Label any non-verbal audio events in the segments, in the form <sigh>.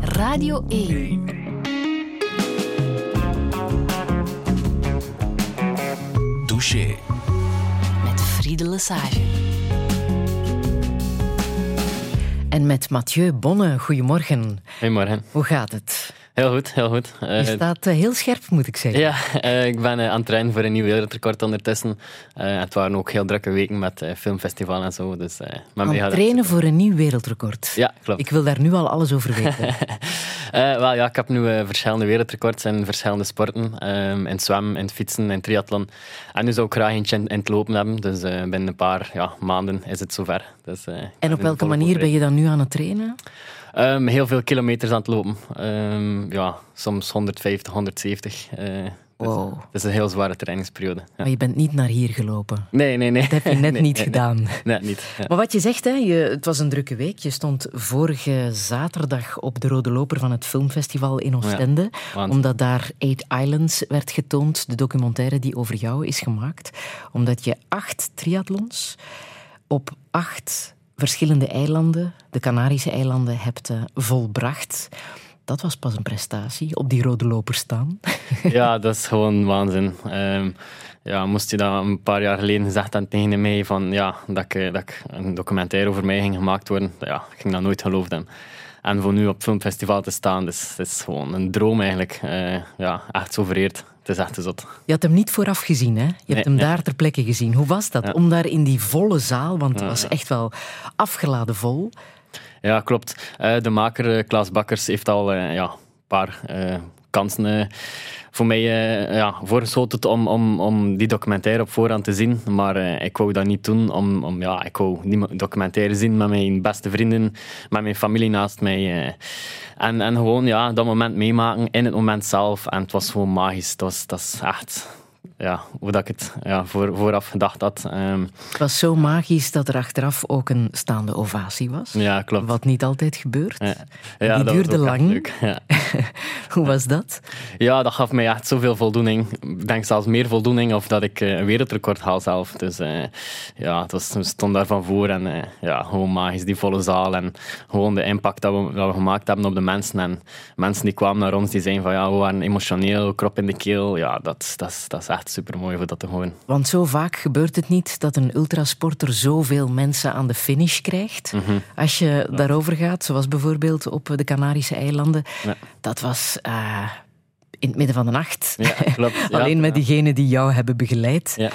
Radio 1. Douche. Met Friede Lesage. En met Mathieu Bonne, goedemorgen. Goedemorgen. Hoe gaat het? Heel goed, heel goed. Je Eh, staat eh, heel scherp, moet ik zeggen. ja, eh, ik ben aan het trainen voor een nieuw wereldrecord ondertussen. Het waren ook heel drukke weken met filmfestival en zo. Dus, met Aan het trainen voor een nieuw wereldrecord. Ja, klopt. Ik wil daar nu al alles over weten. <laughs> Wel, ja, ik heb nu verschillende wereldrecords in verschillende sporten. Ehm, in het zwemmen, in het fietsen, in het triathlon. En nu zou ik graag eentje in, in het lopen hebben. Dus binnen een paar ja, maanden is het zover. Dus, en op welke manier ben je dan nu aan het trainen? Ehm, heel veel kilometers aan het lopen. Ehm, ja, soms 150, 170. eh, dus Wow. Het is een heel zware trainingsperiode. Ja. Maar je bent niet naar hier gelopen. Nee, nee, nee. Dat heb je net <laughs> Nee, niet nee, gedaan. Nee, <laughs> net niet. Ja. Maar wat je zegt, hè, je, het was een drukke week. Je stond vorige zaterdag op de Rode Loper van het filmfestival in Oostende. omdat daar Eight Islands werd getoond, de documentaire die over jou is gemaakt. Omdat je acht triathlons op acht verschillende eilanden, de Canarische eilanden, hebt eh, volbracht. Dat was pas een prestatie, op die Rode Loper staan. <laughs> Ja, dat is gewoon waanzin. Ehm, ja, moest je dat een paar jaar geleden gezegd hebben tegen mij van, ja, dat, ik, eh, dat een documentaire over mij ging gemaakt worden, ja, ik ging dat nooit hebben. En voor nu op filmfestival te staan, dus, dat is gewoon een droom eigenlijk. Eh, ja, echt zo vereerd. Het is echt zot. Je had hem niet vooraf gezien, hè? Je hebt Nee, hem nee. daar ter plekke gezien. Hoe was dat? Ja. Om daar in die volle zaal, want het was echt wel afgeladen vol. Ja, klopt. Eh, de maker eh, Klaas Bakkers heeft al eh, ja, een paar kansen eh, voor mij eh, ja, voorgeschoten om, om, om die documentaire op voorhand te zien. Maar eh, ik wou dat niet doen. Om, om, ja, ik wou die documentaire zien met mijn beste vrienden, met mijn familie naast mij. en, en gewoon ja, dat moment meemaken in het moment zelf. En het was gewoon magisch. Het was, dat is echt ja, hoe dat ik het ja, voor, vooraf gedacht had. Ehm, Het was zo magisch dat er achteraf ook een staande ovatie was. ja, klopt. Wat niet altijd gebeurt. Ja. Ja, Die duurde lang. Ja. <laughs> Hoe was dat? Ja, dat gaf mij echt zoveel voldoening. Ik denk zelfs meer voldoening of dat ik eh, een wereldrecord haal zelf. Dus eh, ja, het was, we stonden daarvan voor en eh, ja, gewoon magisch, die volle zaal en gewoon de impact dat we, dat we gemaakt hebben op de mensen. En mensen die kwamen naar ons, die zeiden van ja, we waren emotioneel, krop in de keel. Ja, dat, dat, dat is echt super mooi voor dat te horen. Want zo vaak gebeurt het niet dat een ultrasporter zoveel mensen aan de finish krijgt. Mhm. Als je daarover gaat, zoals bijvoorbeeld op de Canarische eilanden. Ja. Dat was eh, in het midden van de nacht. Ja, klopt. <laughs> Alleen met diegenen die jou hebben begeleid.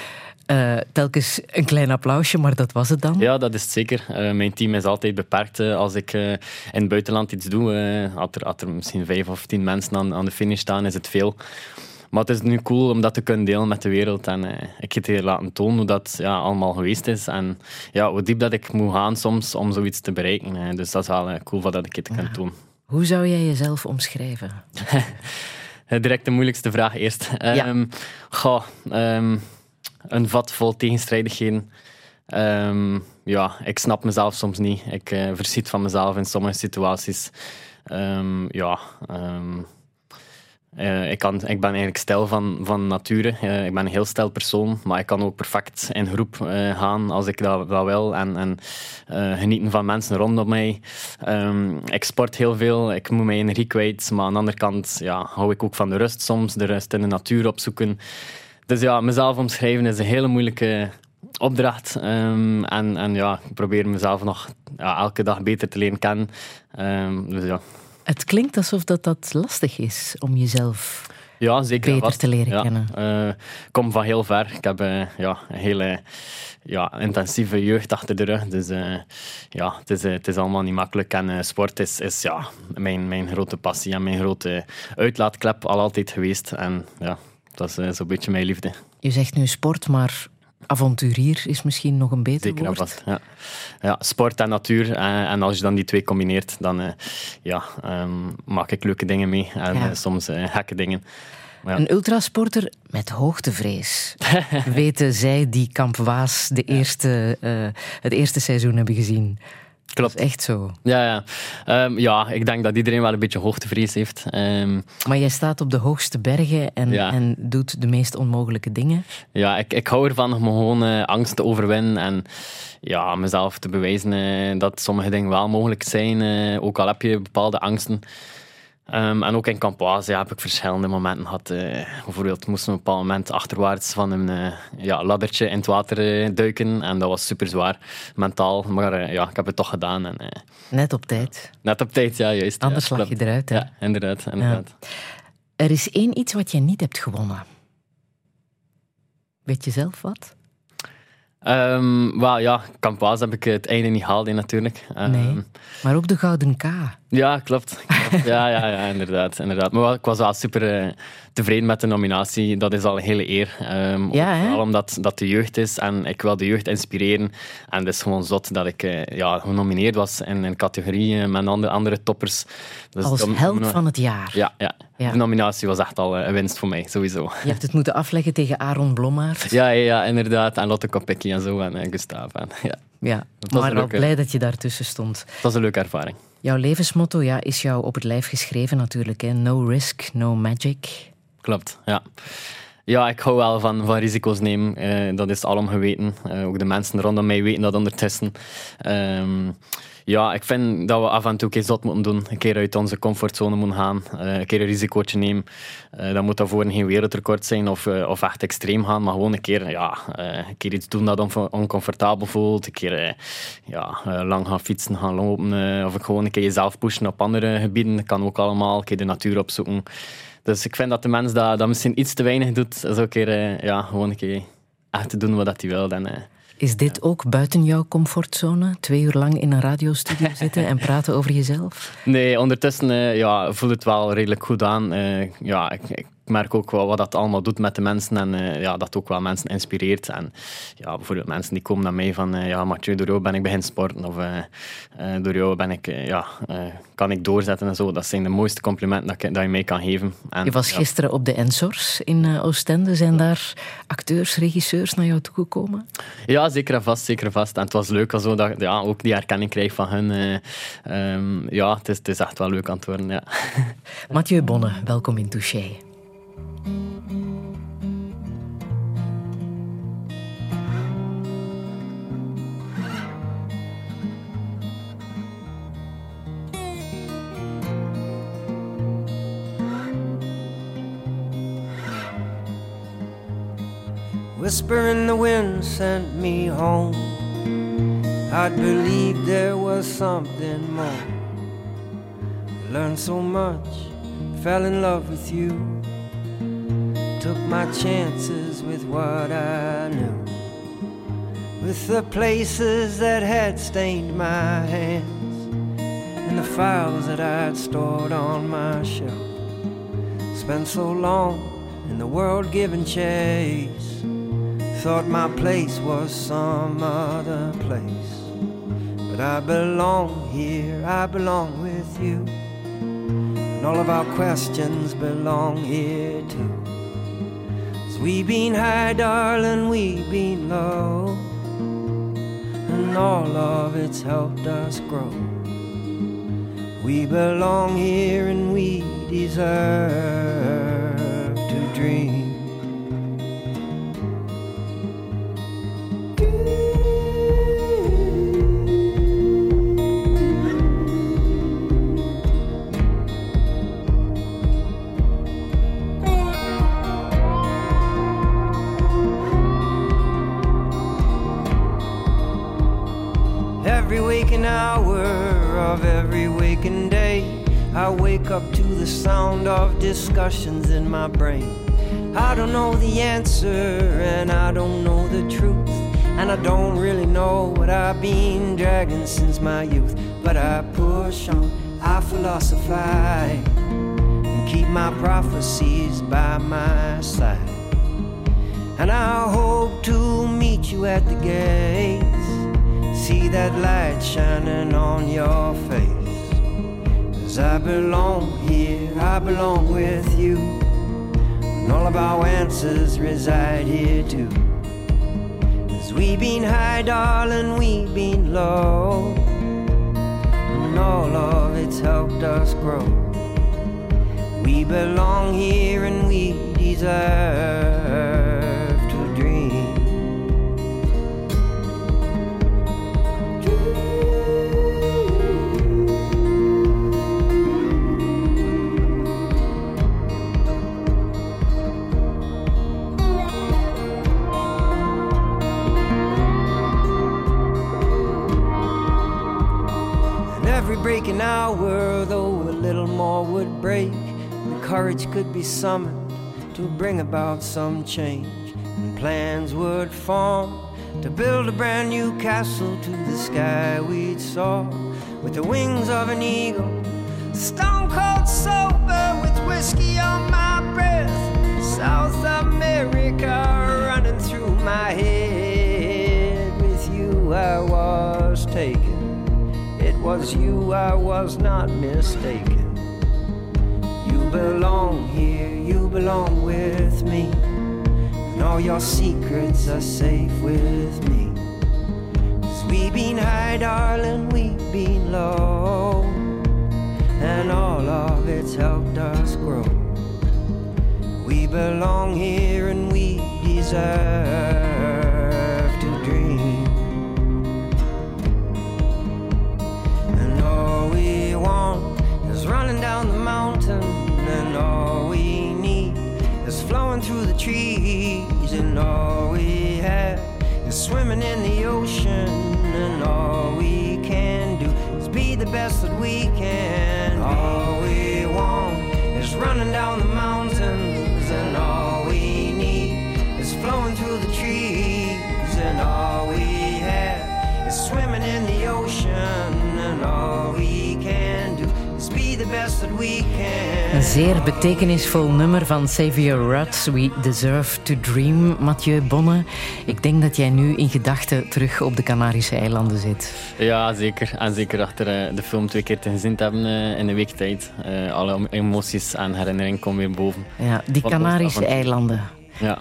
Eh, telkens een klein applausje, maar dat was het dan. Ja, dat is het zeker. Eh, mijn team is altijd beperkt. als ik in het buitenland iets doe, had, er, had er misschien vijf of tien mensen aan, aan de finish staan, is het veel. Maar het is nu cool om dat te kunnen delen met de wereld. En eh, ik heb hier laten tonen hoe dat ja, allemaal geweest is. En ja, hoe diep dat ik moet gaan soms om zoiets te bereiken. dus dat is wel eh, cool wat dat ik het kan doen. Hoe zou jij jezelf omschrijven? <laughs> Eh, Direct de moeilijkste vraag eerst. Goh, ehm, een vat vol tegenstrijdigheden. Ehm, ja, ik snap mezelf soms niet. Ik verschiet van mezelf in sommige situaties. Ja, eh, ik, kan, ik ben eigenlijk stijl van, van nature. Eh, ik ben een heel stijl persoon, maar ik kan ook perfect in groep eh, gaan als ik dat, dat wil. En, en genieten van mensen rondom mij. Ehm, ik sport heel veel, ik moet mijn energie kwijt. Maar aan de andere kant ja, hou ik ook van de rust soms. De rust in de natuur opzoeken. Dus ja, mezelf omschrijven is een hele moeilijke opdracht. Ehm, en, en ja, ik probeer mezelf nog elke dag beter te leren kennen. Ehm, dus ja. Het klinkt alsof dat, dat lastig is om jezelf Ja, zeker. beter vast. te leren Ja, kennen. eh, Ik kom van heel ver. Ik heb eh, ja, een hele ja, intensieve jeugd achter de rug. Dus eh, ja, het is, eh, het is allemaal niet makkelijk. En eh, sport is, is ja, mijn, mijn grote passie en mijn grote uitlaatklep al altijd geweest. En ja, dat is eh, zo'n beetje mijn liefde. Je zegt nu sport, maar avonturier is misschien nog een beter Zeker woord. Ja. Ja, sport en natuur. eh, en als je dan die twee combineert, dan eh, ja, ehm, maak ik leuke dingen mee. En Ja. eh, soms gekke dingen. Ja. Een ultrasporter met hoogtevrees. <laughs> Weten zij die Kamp Waas de eerste, het eerste seizoen hebben gezien. Klopt. Dat is echt zo. Ja, ja. Ehm, ja, ik denk dat iedereen wel een beetje hoogtevrees heeft. Um, maar jij staat op de hoogste bergen en, en doet de meest onmogelijke dingen. Ja, ik, ik hou ervan om gewoon uh, angst te overwinnen en ja, mezelf te bewijzen uh, dat sommige dingen wel mogelijk zijn. Uh, ook al heb je bepaalde angsten. Um, en ook in Campoise ja, heb ik verschillende momenten gehad. Uh, bijvoorbeeld moesten we op een bepaald moment achterwaarts van een uh, ja, laddertje in het water uh, duiken. En dat was super zwaar, mentaal. Maar ja, ik heb het toch gedaan. En, net op tijd. Net op tijd, ja, juist. Anders ja, slag je eruit. Hè? Ja, inderdaad. inderdaad. Er is één iets wat je niet hebt gewonnen. Weet je zelf wat? Um, well, ja, Campoise heb ik het einde niet gehaald, natuurlijk. Um, nee, maar ook de Gouden K. Ja, klopt. ja, ja, ja, inderdaad, inderdaad. Maar ik was wel super uh, tevreden met de nominatie. Dat is al een hele eer. Um, ja, vooral omdat dat de jeugd is en ik wil de jeugd inspireren. En het is gewoon zot dat ik uh, ja, genomineerd was in een categorie uh, met andere, andere toppers. Dus Als held van het jaar. Ja, ja, ja. de nominatie was echt al een winst voor mij, sowieso. Je hebt het moeten afleggen tegen Aaron Blommaert. Ja, ja, ja inderdaad. En Lotte Kopecky en zo. En Gustav. En, ja. Ja, maar wel blij dat je daartussen stond. Dat was een leuke ervaring. Jouw levensmotto ja, is jou op het lijf geschreven natuurlijk. Hè? No risk, no magic. Klopt, ja. Ja, ik hou wel van, van risico's nemen. Uh, dat is allemaal geweten. Uh, ook de mensen rondom mij weten dat ondertussen. Um, ja, ik vind dat we af en toe een moeten doen. Een keer uit onze comfortzone moeten gaan. Uh, een keer een risicootje nemen. Uh, dat moet daarvoor geen wereldrecord zijn of, uh, of echt extreem gaan. Maar gewoon een keer, ja, een keer iets doen dat on oncomfortabel voelt. Een keer ja, lang gaan fietsen, gaan lopen. of gewoon een keer jezelf pushen op andere gebieden. Dat kan ook allemaal. Een keer de natuur opzoeken. Dus ik vind dat de mens dat, dat misschien iets te weinig doet. Zo een keer, ja, gewoon een keer echt doen wat hij wil. Is dit ook buiten jouw comfortzone? Twee uur lang in een radiostudio <laughs> zitten en praten over jezelf? Nee, ondertussen uh, ja, voelt het wel redelijk goed aan. Uh, ja, ik, ik, merk ook wel wat dat allemaal doet met de mensen en uh, ja, dat ook wel mensen inspireert. En ja, bijvoorbeeld mensen die komen naar mij van ja, Mathieu, door jou ben ik begin sporten of door jou ben ik, ja, kan ik doorzetten en zo. Dat zijn de mooiste complimenten dat, ik, dat je mij kan geven. En, je was gisteren op de Ensors in Oostende. Zijn daar acteurs, regisseurs naar jou toegekomen? Ja, zeker en vast, zeker en vast. En het was leuk zo dat ja, ook die herkenning krijg van hun. Um, ja, het is, het is, echt wel leuk aan het worden. Ja. Mathieu Bonne, welkom in Touché. Whisper in the wind sent me home. I'd believed there was something more. Learned so much, fell in love with you. Took my chances with what I knew. With the places that had stained my hands and the files that I'd stored on my shelf. Spent so long in the world giving chase Thought my place was some other place. But I belong here, I belong with you. And all of our questions belong here too. Cause we been high, darling, We've been low. And all of it's helped us grow. We belong here and we deserve to dream. I wake up to the sound of discussions in my brain. I don't know the answer, and I don't know the truth. And I don't really know what I've been dragging since my youth. But I push on, I philosophize, and keep my prophecies by my side. And I hope to meet you at the gates, see that light shining on your face. Cause I belong here, I belong with you. And all of our answers reside here too. Cause we been high, darling, we've been low. and all of it's helped us grow. We belong here and we deserve every hour, though a little more would break, and courage could be summoned to bring about some change, and plans would form to build a brand new castle to the sky we'd soar with the wings of an eagle, stone cold sober with whiskey on my breath, South America running through my head. With you, I was was you, I was not mistaken. You belong here, you belong with me. And all your secrets are safe with me. Cause we been high, darling, We've been low. And all of it's helped us grow. We belong here and we deserve down the mountain, and all we need is flowing through the trees, and all we have is swimming in the ocean, and all we can do is be the best that we can. All we want is running down the Een zeer betekenisvol nummer van Xavier Rudd, We Deserve to Dream. Mathieu Bonne, ik denk dat jij nu in gedachten terug op de Canarische eilanden zit. Ja, zeker. En zeker achter eh, de film twee keer te gezien te hebben eh, in een week tijd. Eh, alle emoties en herinneringen komen weer boven. Ja, die Canarische eilanden. Ja,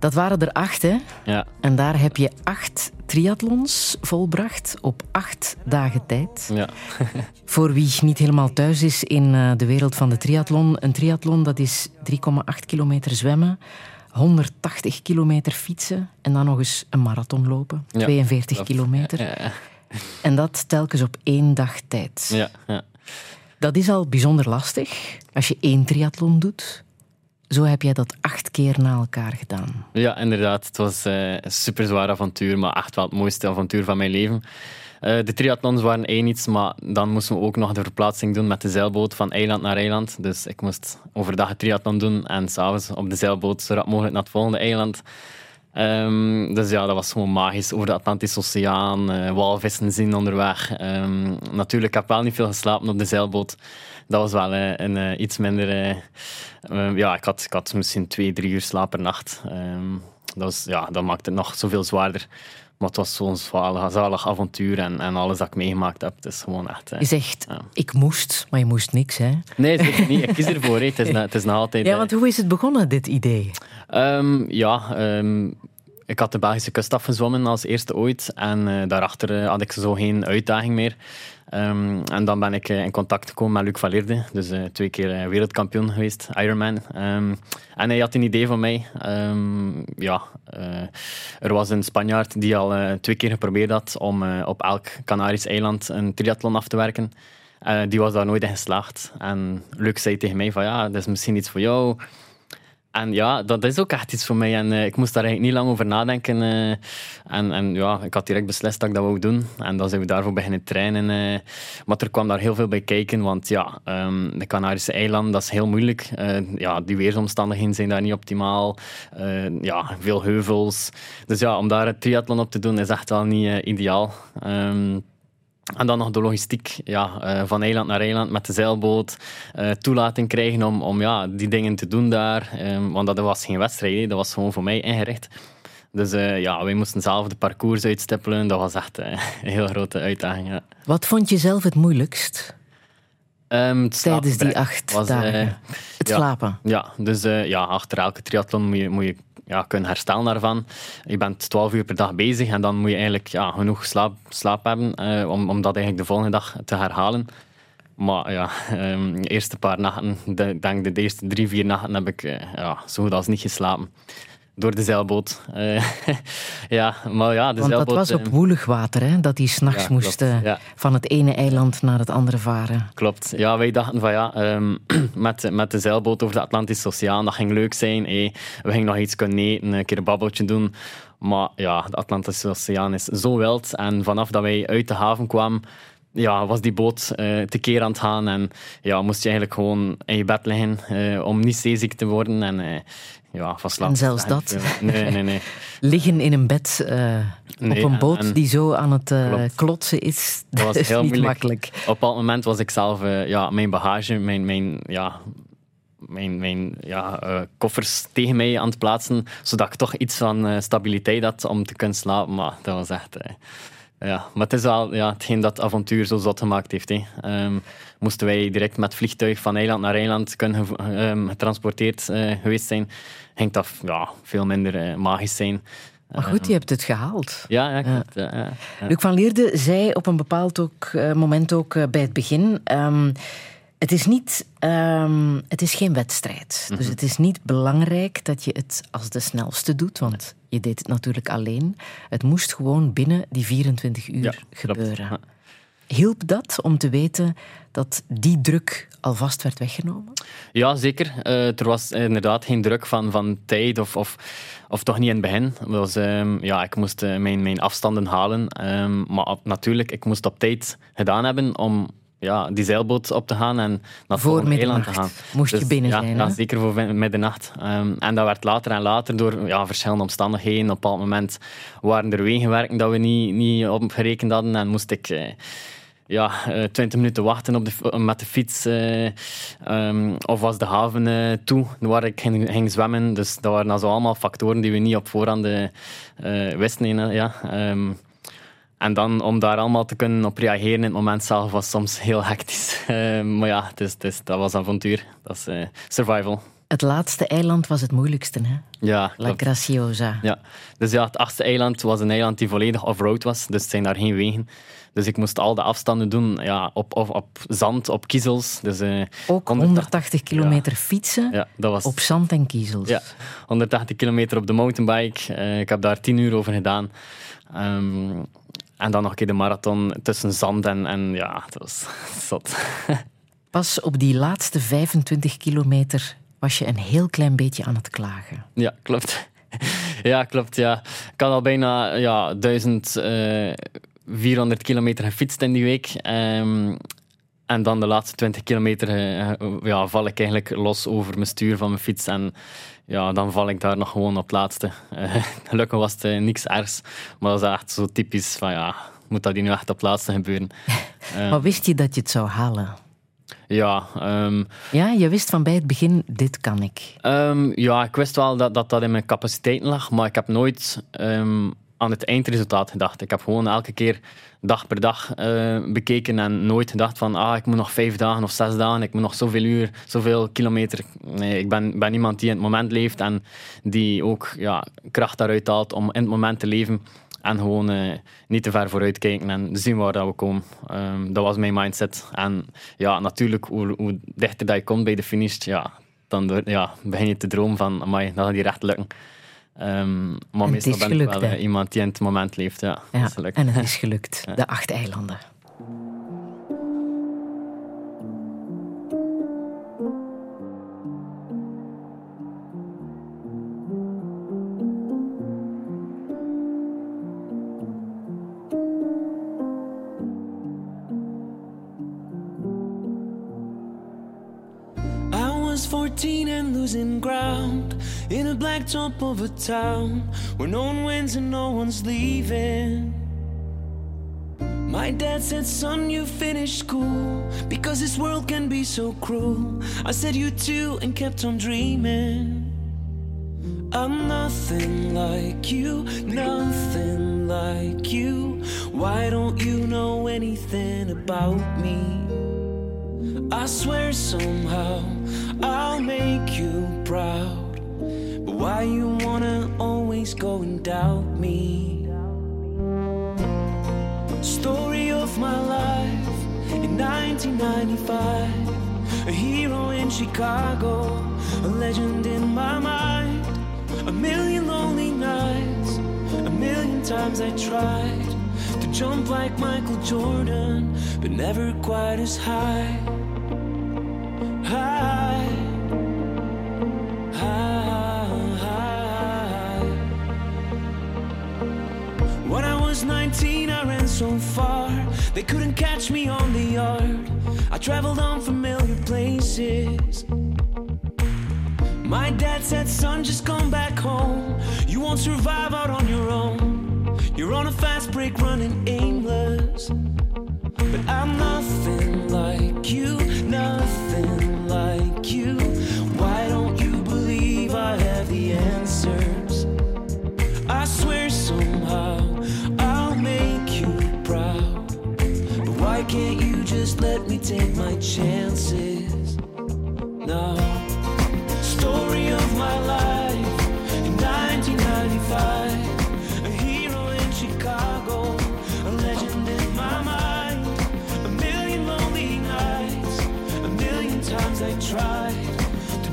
Dat waren er acht, hè? ja. En daar heb je acht triathlons volbracht op acht dagen tijd. ja. <laughs> Voor wie niet helemaal thuis is in eh, de wereld van de triathlon. Een triathlon dat is 3,8 kilometer zwemmen, 180 kilometer fietsen en dan nog eens een marathon lopen. Ja, 42 dat- kilometer. Ja. En dat telkens op één dag tijd. ja, ja. Dat is al bijzonder lastig als je één triathlon doet. Zo heb jij dat acht keer na elkaar gedaan. Ja, inderdaad. Het was eh, een super zwaar avontuur, maar echt wel het mooiste avontuur van mijn leven. Eh, de triathlons waren één iets, maar dan moesten we ook nog de verplaatsing doen met de zeilboot van eiland naar eiland. Dus ik moest overdag een triathlon doen en s'avonds op de zeilboot zo rap mogelijk naar het volgende eiland. Ehm, dus ja, dat was gewoon magisch. Over de Atlantische Oceaan, eh, walvissen zien onderweg. Ehm, natuurlijk, ik heb wel niet veel geslapen op de zeilboot. Dat was wel eh, een eh, iets minder... eh, eh, ja, ik had, ik had misschien twee, drie uur slaap per nacht. Ehm, dat, was, ja, dat maakte het nog zoveel zwaarder. Maar het was zo'n zalig, zalig avontuur en, en alles dat ik meegemaakt heb. Het is gewoon echt... Je zegt, Ja. ik moest, maar je moest niks, hè? Nee, zeker niet. Ik kies ervoor. Het, is, <laughs> na- het is nog altijd... Ja, want hoe is het begonnen, dit idee? Ehm, ja, ehm, ik had de Belgische kust afgezwommen als eerste ooit. En eh, daarachter eh, had ik zo geen uitdaging meer. Ehm, en dan ben ik eh, in contact gekomen met Luc Valerde. Dus twee keer wereldkampioen geweest, Ironman. Ehm, en hij had een idee van mij. Ehm, ja, er was een Spanjaard die al twee keer geprobeerd had om op elk Canarisch eiland een triathlon af te werken. Die was daar nooit in geslaagd. En Luc zei tegen mij van ja, dat is misschien iets voor jou. En ja, dat is ook echt iets voor mij. En eh, ik moest daar eigenlijk niet lang over nadenken. eh. en, en ja, ik had direct beslist dat ik dat wou doen. En dan zijn we daarvoor beginnen trainen. eh. maar er kwam daar heel veel bij kijken. Want ja, ehm, de Canarische eilanden, dat is heel moeilijk. Ja, die weersomstandigheden zijn daar niet optimaal. Ja, veel heuvels. Dus ja, om daar het triathlon op te doen is echt wel niet ideaal. Ehm, en dan nog de logistiek, ja, eh, van eiland naar eiland met de zeilboot. eh, toelating krijgen om, om ja, die dingen te doen daar. Ehm, want dat was geen wedstrijd, dat was gewoon voor mij ingericht. Dus eh, ja, wij moesten zelf de parcours uitstippelen. Dat was echt <laughs> een heel grote uitdaging. Ja. Wat vond je zelf het moeilijkst? Ehm, het tijdens die acht was, dagen? het slapen. Ja, dus ja, achter elke triathlon moet je, moet je ja, kunnen herstellen daarvan. Je bent 12 uur per dag bezig en dan moet je eigenlijk ja, genoeg slaap, slaap hebben eh, om, om dat eigenlijk de volgende dag te herhalen. Maar ja, ehm, de eerste paar nachten, de, denk de eerste drie, vier nachten heb ik eh, ja, zo goed als niet geslapen. Door de zeilboot. Eh, <laughs> ja, maar ja, de Want dat was op eh, woelig water, hè? dat die s'nachts Ja, klopt. moest eh, Ja. van het ene eiland naar het andere varen. Klopt. Ja, wij dachten van ja, ehm, <clears throat> met, met de zeilboot over de Atlantische Oceaan, dat ging leuk zijn. Hey, we gingen nog iets kunnen eten, een keer een babbeltje doen. Maar ja, de Atlantische Oceaan is zo wild. En vanaf dat wij uit de haven kwamen, ja, was die boot eh tekeer aan het gaan. En ja, moest je eigenlijk gewoon in je bed liggen eh, om niet zeeziek te worden. En eh, ja, van slaap. En zelfs te dat? Nee, nee, nee. <laughs> Liggen in een bed Nee, op een en- boot en- die zo aan het klotsen is, <laughs> dat, was is heel niet moeilijk. makkelijk. Op dat moment was ik zelf ja, mijn bagage, mijn, mijn, ja, mijn, mijn ja, koffers tegen mij aan het plaatsen, zodat ik toch iets van stabiliteit had om te kunnen slapen. Maar dat was echt... ja, maar het is wel ja, hetgeen dat het avontuur zo zot gemaakt heeft. Hè. Ehm, moesten wij direct met vliegtuig van eiland naar eiland kunnen ehm, getransporteerd eh, geweest zijn, ging dat ja, veel minder eh, magisch zijn. Maar goed, je hebt het gehaald. Ja, ja, klopt, ja, ja, ja. Luc van Leerde zei op een bepaald ook, eh, moment ook bij het begin... ehm, het is, niet, ehm, het is geen wedstrijd. Dus Mhm. het is niet belangrijk dat je het als de snelste doet, want je deed het natuurlijk alleen. Het moest gewoon binnen die 24 uur Ja, gebeuren. Ja. Hielp dat om te weten dat die druk alvast werd weggenomen? Ja, zeker. Eh, er was inderdaad geen druk van, van tijd, of, of, of toch niet in het begin. Ehm, ja, ik moest eh, mijn, mijn afstanden halen, ehm, maar op- natuurlijk, ik moest op tijd gedaan hebben om ja, die zeilboot op te gaan en naar Voor eiland te gaan. moest je Dus binnen ja, zijn, Ja, zeker voor middernacht. Ehm, en dat werd later en later door ja, verschillende omstandigheden. Op een bepaald moment waren er wegenwerken dat we niet, niet op gerekend hadden en moest ik... eh, ja, eh, 20 minuten wachten op de, met de fiets. eh, ehm, of was de haven eh, toe waar ik ging, ging zwemmen. Dus dat waren zo allemaal factoren die we niet op voorhand eh, eh, wisten. Ja. Ehm, en dan om daar allemaal te kunnen op reageren in het moment zelf was soms heel hectisch. <laughs> Eh, maar ja, het is, het is, dat was avontuur. Dat is eh, survival. Het laatste eiland was het moeilijkste, hè? Ja, La klopt. Graciosa. Ja, dus ja, het achtste eiland was een eiland die volledig off-road was, dus het zijn daar geen wegen. Dus ik moest al de afstanden doen ja, op, op, op zand, op kiezels. Dus, eh, Ook 180 kilometer fietsen Ja, dat was op zand en kiezels. ja, 180 kilometer op de mountainbike. Ik heb daar 10 uur over gedaan. Ehm, en dan nog een keer de marathon tussen zand en, en ja, het was <laughs> zot. <laughs> Pas op die laatste 25 kilometer was je een heel klein beetje aan het klagen. Ja, klopt. <laughs> Ja, klopt. Ja. Ik had al bijna ja, 1400 kilometer gefietst in die week. Ehm, en dan de laatste 20 kilometer eh, ja, val ik eigenlijk los over mijn stuur van mijn fiets. En ja, dan val ik daar nog gewoon op het laatste. Eh, <laughs> gelukkig was het eh, niks ergs. Maar dat is echt zo typisch van ja, moet dat hier nu echt op het laatste gebeuren? <laughs> Eh, Maar wist je dat je het zou halen? ja, ehm, Ja, je wist van bij het begin, dit kan ik. Ehm, ja, ik wist wel dat, dat dat in mijn capaciteiten lag, maar ik heb nooit ehm, aan het eindresultaat gedacht. Ik heb gewoon elke keer dag per dag eh, bekeken en nooit gedacht van ah, ik moet nog vijf dagen of zes dagen, ik moet nog zoveel uur, zoveel kilometer. Nee, ik ben, ben iemand die in het moment leeft en die ook ja, kracht daaruit haalt om in het moment te leven. En gewoon eh, niet te ver vooruit kijken en zien waar dat we komen. Ehm, dat was mijn mindset. En ja, natuurlijk, hoe, dichter dat je komt bij de finish, ja, dan ja, begin je te dromen van, amai, dat gaat hier echt lukken. Ehm, maar het meestal gelukt, wel hè? eh, iemand die in het moment leeft. Ja, Ja, en het is gelukt. De acht eilanden. Losing ground in a black top of a town where no one wins and no one's leaving. My dad said, Son, you finished school because this world can be so cruel. I said, You too, and kept on dreaming. I'm nothing like you, nothing like you. Why don't you know anything about me? I swear somehow I'll make you proud. But why you wanna always go and doubt me? Story of my life in 1995. A hero in Chicago, a legend in my mind. A million lonely nights, a million times I tried to jump like Michael Jordan, but never quite as high. 19, I ran so far, they couldn't catch me on the yard. I traveled unfamiliar places. My dad said, son, just come back home. You won't survive out on your own. You're on a fast break running aimless. But I'm nothing like you, nothing like you. Why don't you believe I have the answers? I swear somehow I'll make you proud. But why can't you just let me take my chances? No. Story of my life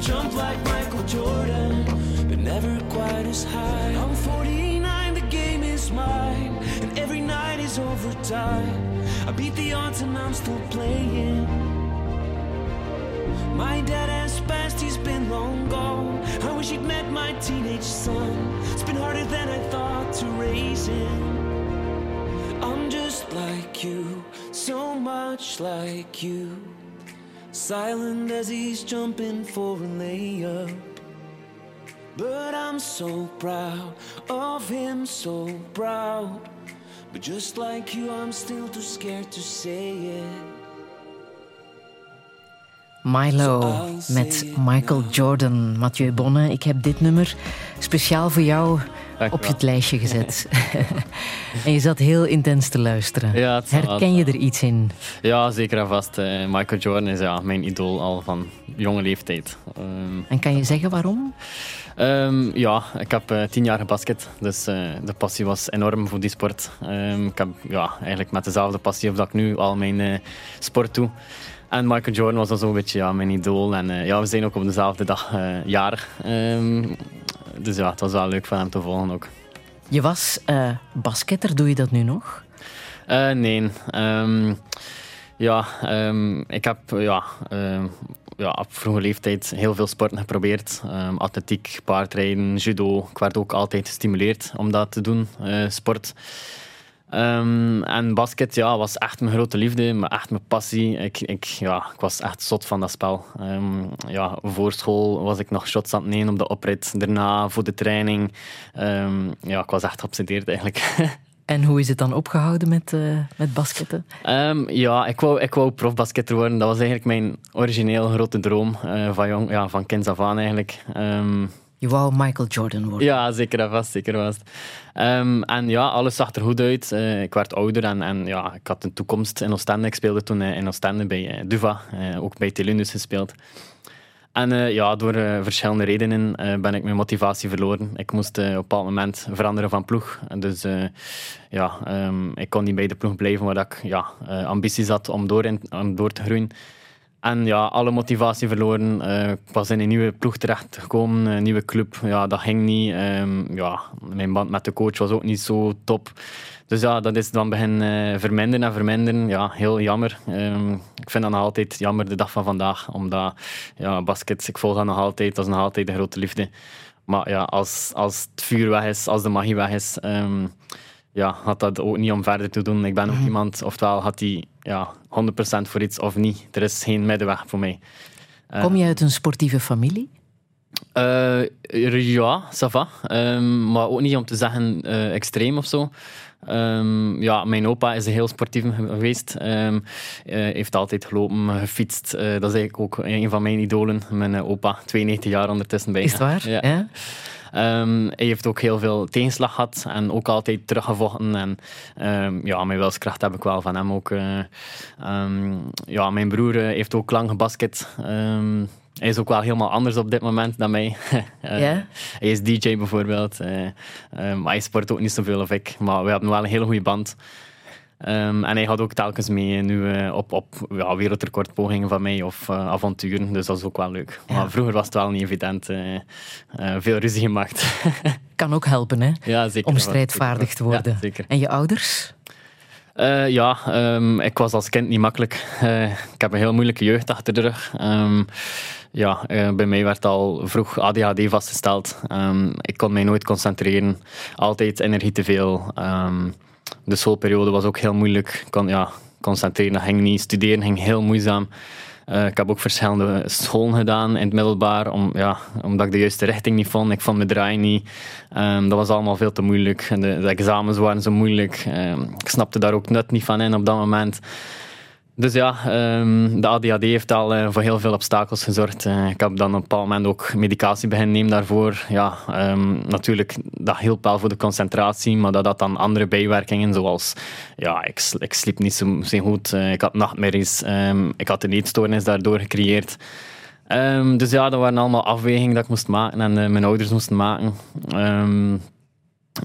jump like Michael Jordan, but never quite as high. I'm 49, the game is mine, and every night is overtime. I beat the odds and I'm still playing. My dad has passed, he's been long gone. I wish he'd met my teenage son. It's been harder than I thought to raise him. I'm just like you, so much like you. Silent as he's jumping for a layup. But I'm so proud of him, so proud. But just like you, I'm still too scared to say it. Milo met Michael Jordan. Mathieu Bonne, ik heb dit nummer speciaal voor jou Dank op je het lijstje gezet. <laughs> en je zat heel intens te luisteren. Ja, Herken je er iets in? Ja, zeker en vast. Eh, Michael Jordan is ja, mijn idool al van jonge leeftijd. Ehm, En kan je zeggen waarom? Ehm, ja, ik heb eh, tien jaar gebasket, dus eh, de passie was enorm voor die sport. Ehm, ik heb ja, eigenlijk met dezelfde passie of dat ik nu al mijn sport doe. En Michael Jordan was dan zo'n beetje ja, mijn idool. En ja, we zijn ook op dezelfde dag jarig. Dus ja, het was wel leuk van hem te volgen ook. Je was eh, basketter, doe je dat nu nog? Eh, nee. Ehm, ja, ehm, ik heb ja, ehm, ja, op vroege leeftijd heel veel sporten geprobeerd. Ehm, atletiek, paardrijden, judo. Ik werd ook altijd gestimuleerd om dat te doen, eh, sport. Ehm, en basket ja, was echt mijn grote liefde, maar echt mijn passie. Ik, ik, ja, ik was echt zot van dat spel. Ehm, ja, voor school was ik nog shots aan het nemen op de oprit. Daarna voor de training. Ehm, ja, ik was echt geobsedeerd eigenlijk. <laughs> En hoe is het dan opgehouden met, eh, met basketten? Ja, ik wou, ik wou profbasketter worden. Dat was eigenlijk mijn origineel grote droom eh, van, jong, ja, van kinds af aan eigenlijk. Je wou Michael Jordan worden. ja, zeker en vast, zeker vast. Ehm, en ja, alles zag er goed uit. Eh, ik werd ouder en, en ja, ik had een toekomst in Oostende. Ik speelde toen eh, in Oostende bij eh, Duva, ook bij Telundus gespeeld. En ja, door verschillende redenen eh, ben ik mijn motivatie verloren. Ik moest op een bepaald moment veranderen van ploeg. Dus ja, ehm, ik kon niet bij de ploeg blijven waar ik ja, ambities had om door, in, om door te groeien. En ja, alle motivatie verloren. Eh, ik was in een nieuwe ploeg terechtgekomen, een nieuwe club. Ja, dat ging niet. Ehm, ja, mijn band met de coach was ook niet zo top. Dus ja, dat is dan begin eh, verminderen en verminderen. Ja, heel jammer. Ehm, ik vind dat nog altijd jammer de dag van vandaag. Omdat, ja, basket, ik volg dat nog altijd. Dat is nog altijd de grote liefde. Maar ja, als, als het vuur weg is, als de magie weg is, ehm, ja, had dat ook niet om verder te doen. Ik ben ook iemand, oftewel had hij ja, 100% voor iets of niet. Er is geen middenweg voor mij. Kom je uit een sportieve familie? Eh, ja, ça va. Ehm, maar ook niet om te zeggen eh, extreem of zo. Ehm, ja, mijn opa is een heel sportief geweest. Eh, heeft altijd gelopen, gefietst. Eh, dat is eigenlijk ook een van mijn idolen. Mijn eh, opa, 92 jaar ondertussen bij. Is het waar? Ja. Ja? Ehm, hij heeft ook heel veel tegenslag gehad en ook altijd teruggevochten. En um, ja, mijn wilskracht heb ik wel van hem ook. Uh, ja, mijn broer heeft ook lang gebasket. hij is ook wel helemaal anders op dit moment dan mij. <laughs> ja? Hij is DJ bijvoorbeeld. maar hij sport ook niet zoveel als ik. Maar we hebben wel een hele goede band. Um, en hij gaat ook telkens mee nu uh, op, op ja, wereldrecordpogingen van mij of uh, avonturen. Dus dat is ook wel leuk. Ja. Maar vroeger was het wel niet evident. Uh, veel ruzie gemaakt. <laughs> kan ook helpen, hè? Ja, zeker. Om strijdvaardig te worden. Ja. En je ouders? ja, um, ik was als kind niet makkelijk. ik heb een heel moeilijke jeugd achter de rug. Um, ja, bij mij werd al vroeg ADHD vastgesteld. ik kon mij nooit concentreren. Altijd energie te veel de schoolperiode was ook heel moeilijk. Kon, ja, concentreren ging niet. Studeren ging heel moeizaam. Uh, ik heb ook verschillende scholen gedaan in het middelbaar, om, ja, omdat ik de juiste richting niet vond. Ik vond mijn draai niet. Um, dat was allemaal veel te moeilijk. De, de examens waren zo moeilijk. Um, ik snapte daar ook nut niet van in op dat moment. Dus ja, um, de ADHD heeft al uh, voor heel veel obstakels gezorgd. Uh, ik heb dan op een bepaald moment ook medicatie beginnen nemen daarvoor. Ja, um, natuurlijk, dat hielp wel voor de concentratie, maar dat had dan andere bijwerkingen, zoals ja, ik, ik sliep niet zo, goed, uh, ik had nachtmerries, um, ik had een eetstoornis daardoor gecreëerd. dus ja, dat waren allemaal afwegingen dat ik moest maken en mijn ouders moesten maken.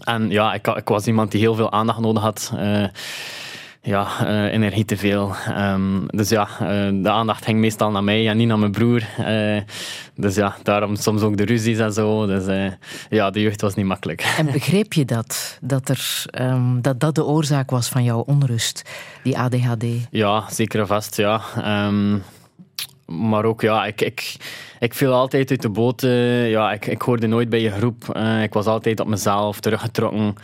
en ja, ik, ik, was iemand die heel veel aandacht nodig had ja, uh, energie te veel. Um, dus ja, uh, de aandacht ging meestal naar mij en niet naar mijn broer. Uh, dus ja, daarom soms ook de ruzies en zo. Dus ja, de jeugd was niet makkelijk. En <laughs> begreep je dat? Dat, er, um, dat dat de oorzaak was van jouw onrust, die ADHD? Ja, zeker vast, ja. Um, maar ook, ja, ik, ik, ik viel altijd uit de boot. ja, ik, ik hoorde nooit bij je groep. ik was altijd op mezelf teruggetrokken.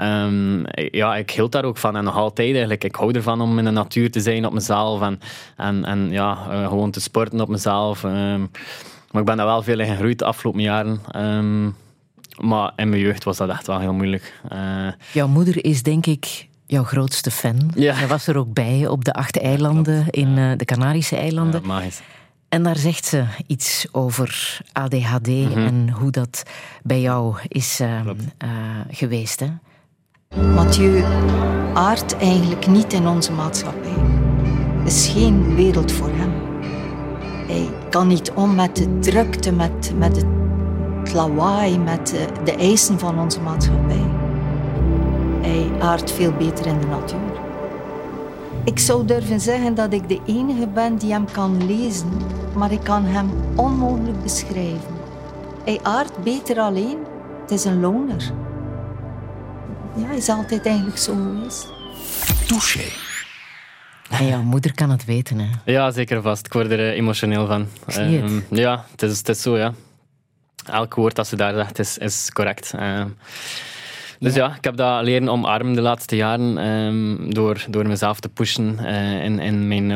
Um, ja, ik hield daar ook van. En nog altijd eigenlijk. Ik hou ervan om in de natuur te zijn op mezelf. En, en, en ja, uh, gewoon te sporten op mezelf. Um, maar ik ben daar wel veel in gegroeid de afgelopen jaren. Um, maar in mijn jeugd was dat echt wel heel moeilijk. Jouw moeder is denk ik jouw grootste fan. Ja. Zij was er ook bij op de acht eilanden, in uh, de Canarische eilanden. Ja, magisch. En daar zegt ze iets over ADHD mm -hmm. en hoe dat bij jou is uh, geweest. Hè? Mathieu aardt eigenlijk niet in onze maatschappij. Het is geen wereld voor hem. Hij kan niet om met de drukte, met, met het lawaai, met de, de eisen van onze maatschappij. Hij aardt veel beter in de natuur. Ik zou durven zeggen dat ik de enige ben die hem kan lezen, maar ik kan hem onmogelijk beschrijven. Hij aardt beter alleen. Het is een loner ja, is altijd eigenlijk zo geweest. Touché. En jouw moeder kan het weten, hè? Ja, zeker vast. Ik word er uh, emotioneel van. Uh, ja, het is, het is zo, ja. Elk woord dat ze daar zegt is, is correct. Uh, dus ja. ja. ik heb dat leren omarmen de laatste jaren um, door, door mezelf te pushen in, in mijn,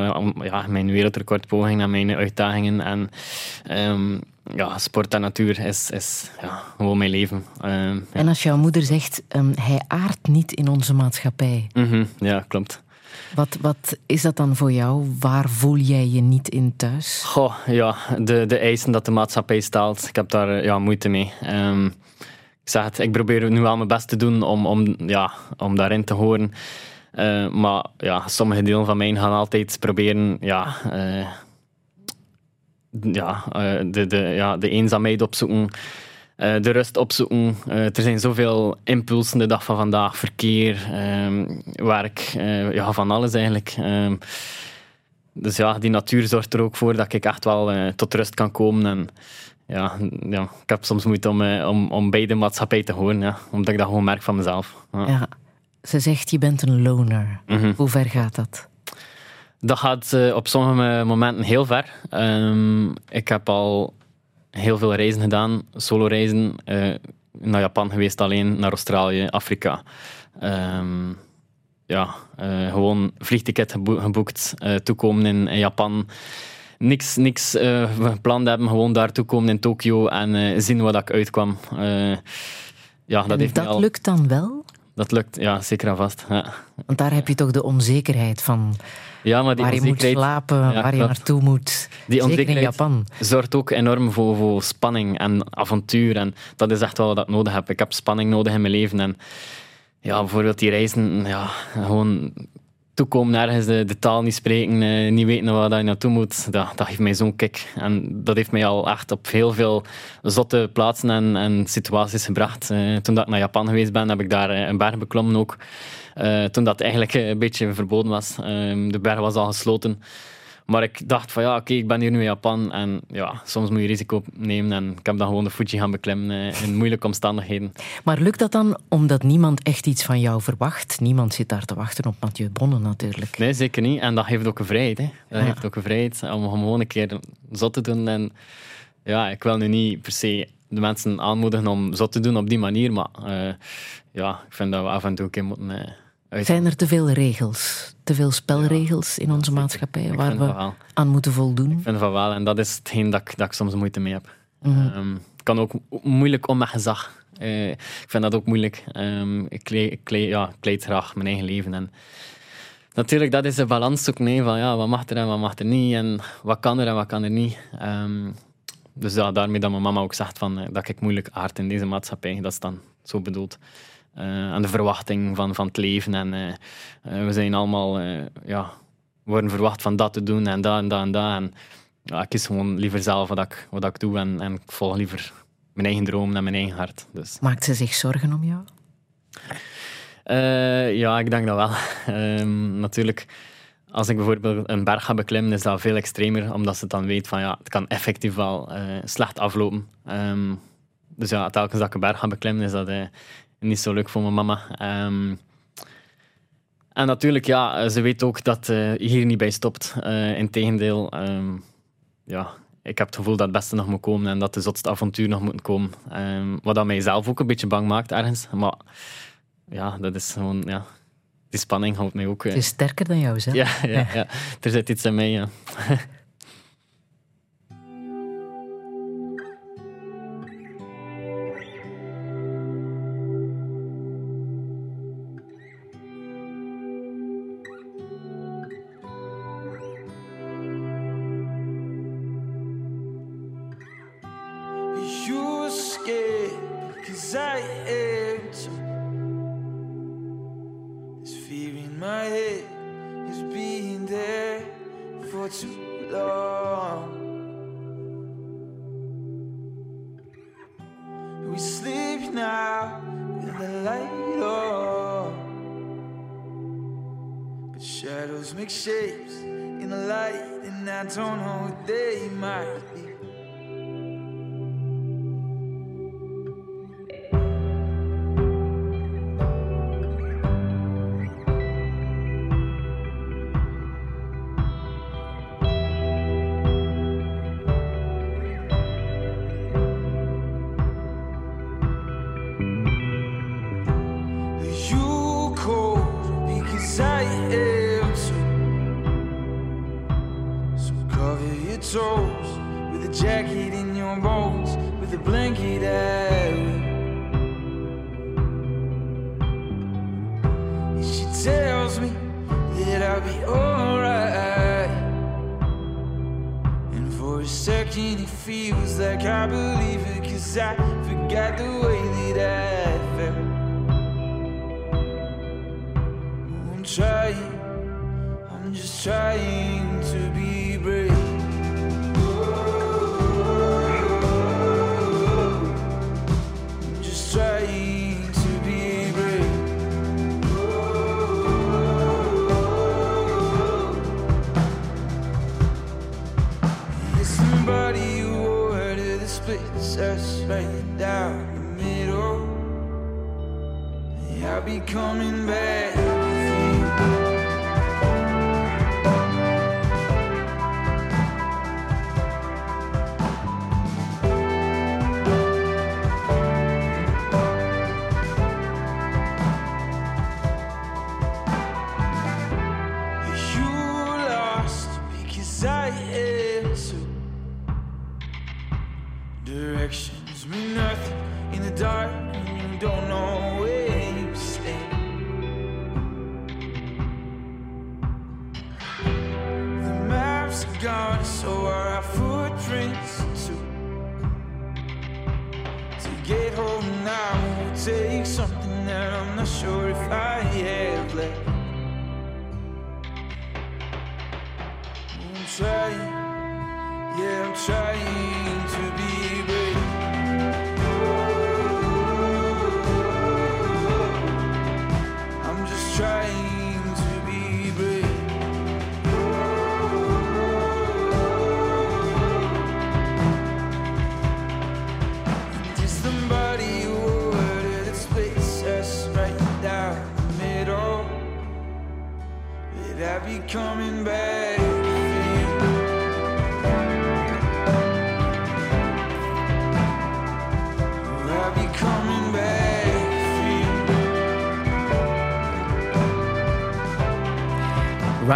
ja, mijn wereldrecordpogingen en mijn uitdagingen. En um, ja, sport en natuur is, is ja, gewoon mijn leven. Uh, en als jouw moeder zegt, um, hij aardt niet in onze maatschappij. Mm -hmm, ja, klopt. Wat, wat is dat dan voor jou? Waar voel jij je niet in thuis? Goh, ja, de, de eisen dat de maatschappij stelt. Ik heb daar ja, moeite mee. Um, ik zeg het, ik probeer nu wel mijn best te doen om, om, ja, om daarin te horen. Uh, maar ja, sommige delen van mij gaan altijd proberen... Ja, uh, ja, uh, de, de, ja, de eenzaamheid opzoeken, de rust opzoeken. Er zijn zoveel impulsen de dag van vandaag, verkeer, um, werk, ja, van alles eigenlijk. Um, dus ja, die natuur zorgt er ook voor dat ik echt wel tot rust kan komen. En ja, ja, ik heb soms moeite om, om, om bij de maatschappij te horen, ja, omdat ik dat gewoon merk van mezelf. Ja. ja ze zegt, je bent een loner. -hmm. Hoe ver gaat dat? Dat gaat uh, op sommige momenten heel ver. Um, ik heb al heel veel reizen gedaan, solo reizen. Uh, naar Japan geweest alleen, naar Australië, Afrika. Um, ja, uh, gewoon vliegticket gebo geboekt, toekomen in, in, Japan. Niks, niks gepland hebben, gewoon daar toekomen in Tokio en zien waar ik uitkwam. ja, dat heeft dat al... lukt dan wel? Dat lukt, ja, zeker en vast. Ja. Want daar heb je toch de onzekerheid van Ja, maar die waar je moet slapen, Ja, waar je naartoe moet. Die Zeker in Japan. zorgt ook enorm voor, voor spanning en avontuur. En dat is echt wel wat ik nodig heb. Ik heb spanning nodig in mijn leven. En ja, bijvoorbeeld die reizen, ja, gewoon toekomen ergens, de, de taal niet spreken, eh, niet weten waar je naartoe moet, dat, dat geeft mij zo'n kick. En dat heeft mij al echt op heel veel zotte plaatsen en, en situaties gebracht. Eh, toen dat ik naar Japan geweest ben, heb ik daar eh, een berg beklommen ook. Toen dat eigenlijk een beetje verboden was. Ehm, de berg was al gesloten. Maar ik dacht van ja, oké, ik ben hier nu in Japan en ja, soms moet je risico nemen. En ik heb dan gewoon de Fuji gaan beklimmen eh, in moeilijke omstandigheden. <laughs> Maar lukt dat dan omdat niemand echt iets van jou verwacht? Niemand zit daar te wachten op Mathieu Bonne natuurlijk. Nee, zeker niet. En dat geeft ook een vrijheid. Hè. Dat Ja. geeft ook een vrijheid om gewoon een keer zot te doen. En ja, ik wil nu niet per se de mensen aanmoedigen om zot te doen op die manier. Maar eh, ja, ik vind dat we af en toe een keer moeten eh. Zijn er te veel regels, te veel spelregels in onze maatschappij Ik waar we aan moeten voldoen? Ik vind van wel. En dat is hetgeen dat ik, dat ik soms moeite mee heb. Mhm. Ehm, ik kan ook mo- moeilijk om met gezag. Eh, ik vind dat ook moeilijk. Ehm, ik, leid, ja, ik graag mijn eigen leven. En natuurlijk, dat is de balans zoeken. Van, ja, wat mag er en wat mag er niet. En wat kan er en wat kan er niet. Ehm, dus ja, daarmee dat mijn mama ook zegt van, eh, dat ik moeilijk aard in deze maatschappij. Dat is dan zo bedoeld. Eh, aan de verwachting van, van het leven. En eh, eh, we zijn allemaal... ja, worden verwacht van dat te doen en dat en dat en dat. En ja, ik kies gewoon liever zelf wat ik, wat ik doe en, en ik volg liever mijn eigen droom en mijn eigen hart. Dus, Maakt ze zich zorgen om jou? ja, ik denk dat wel. <laughs> Ehm, natuurlijk, als ik bijvoorbeeld een berg ga beklimmen, is dat veel extremer, omdat ze dan weet van ja, het kan effectief wel eh, slecht aflopen. Ehm, dus ja, telkens dat ik een berg ga beklimmen, is dat niet zo leuk voor mijn mama. Ehm, en natuurlijk, ja, ze weet ook dat eh hier niet bij stopt. Eh Integendeel, ehm ja, ik heb het gevoel dat het beste nog moet komen en dat de zotste avontuur nog moet komen. Ehm, wat dat mij zelf ook een beetje bang maakt ergens. Maar ja, dat is gewoon, ja, die spanning houdt mij ook. eh, Het is sterker dan jou, hè? ja, ja, ja, er zit iets in mij, ja. <laughs> Somebody who ordered the splits us right down the middle. Yeah, I'll be coming back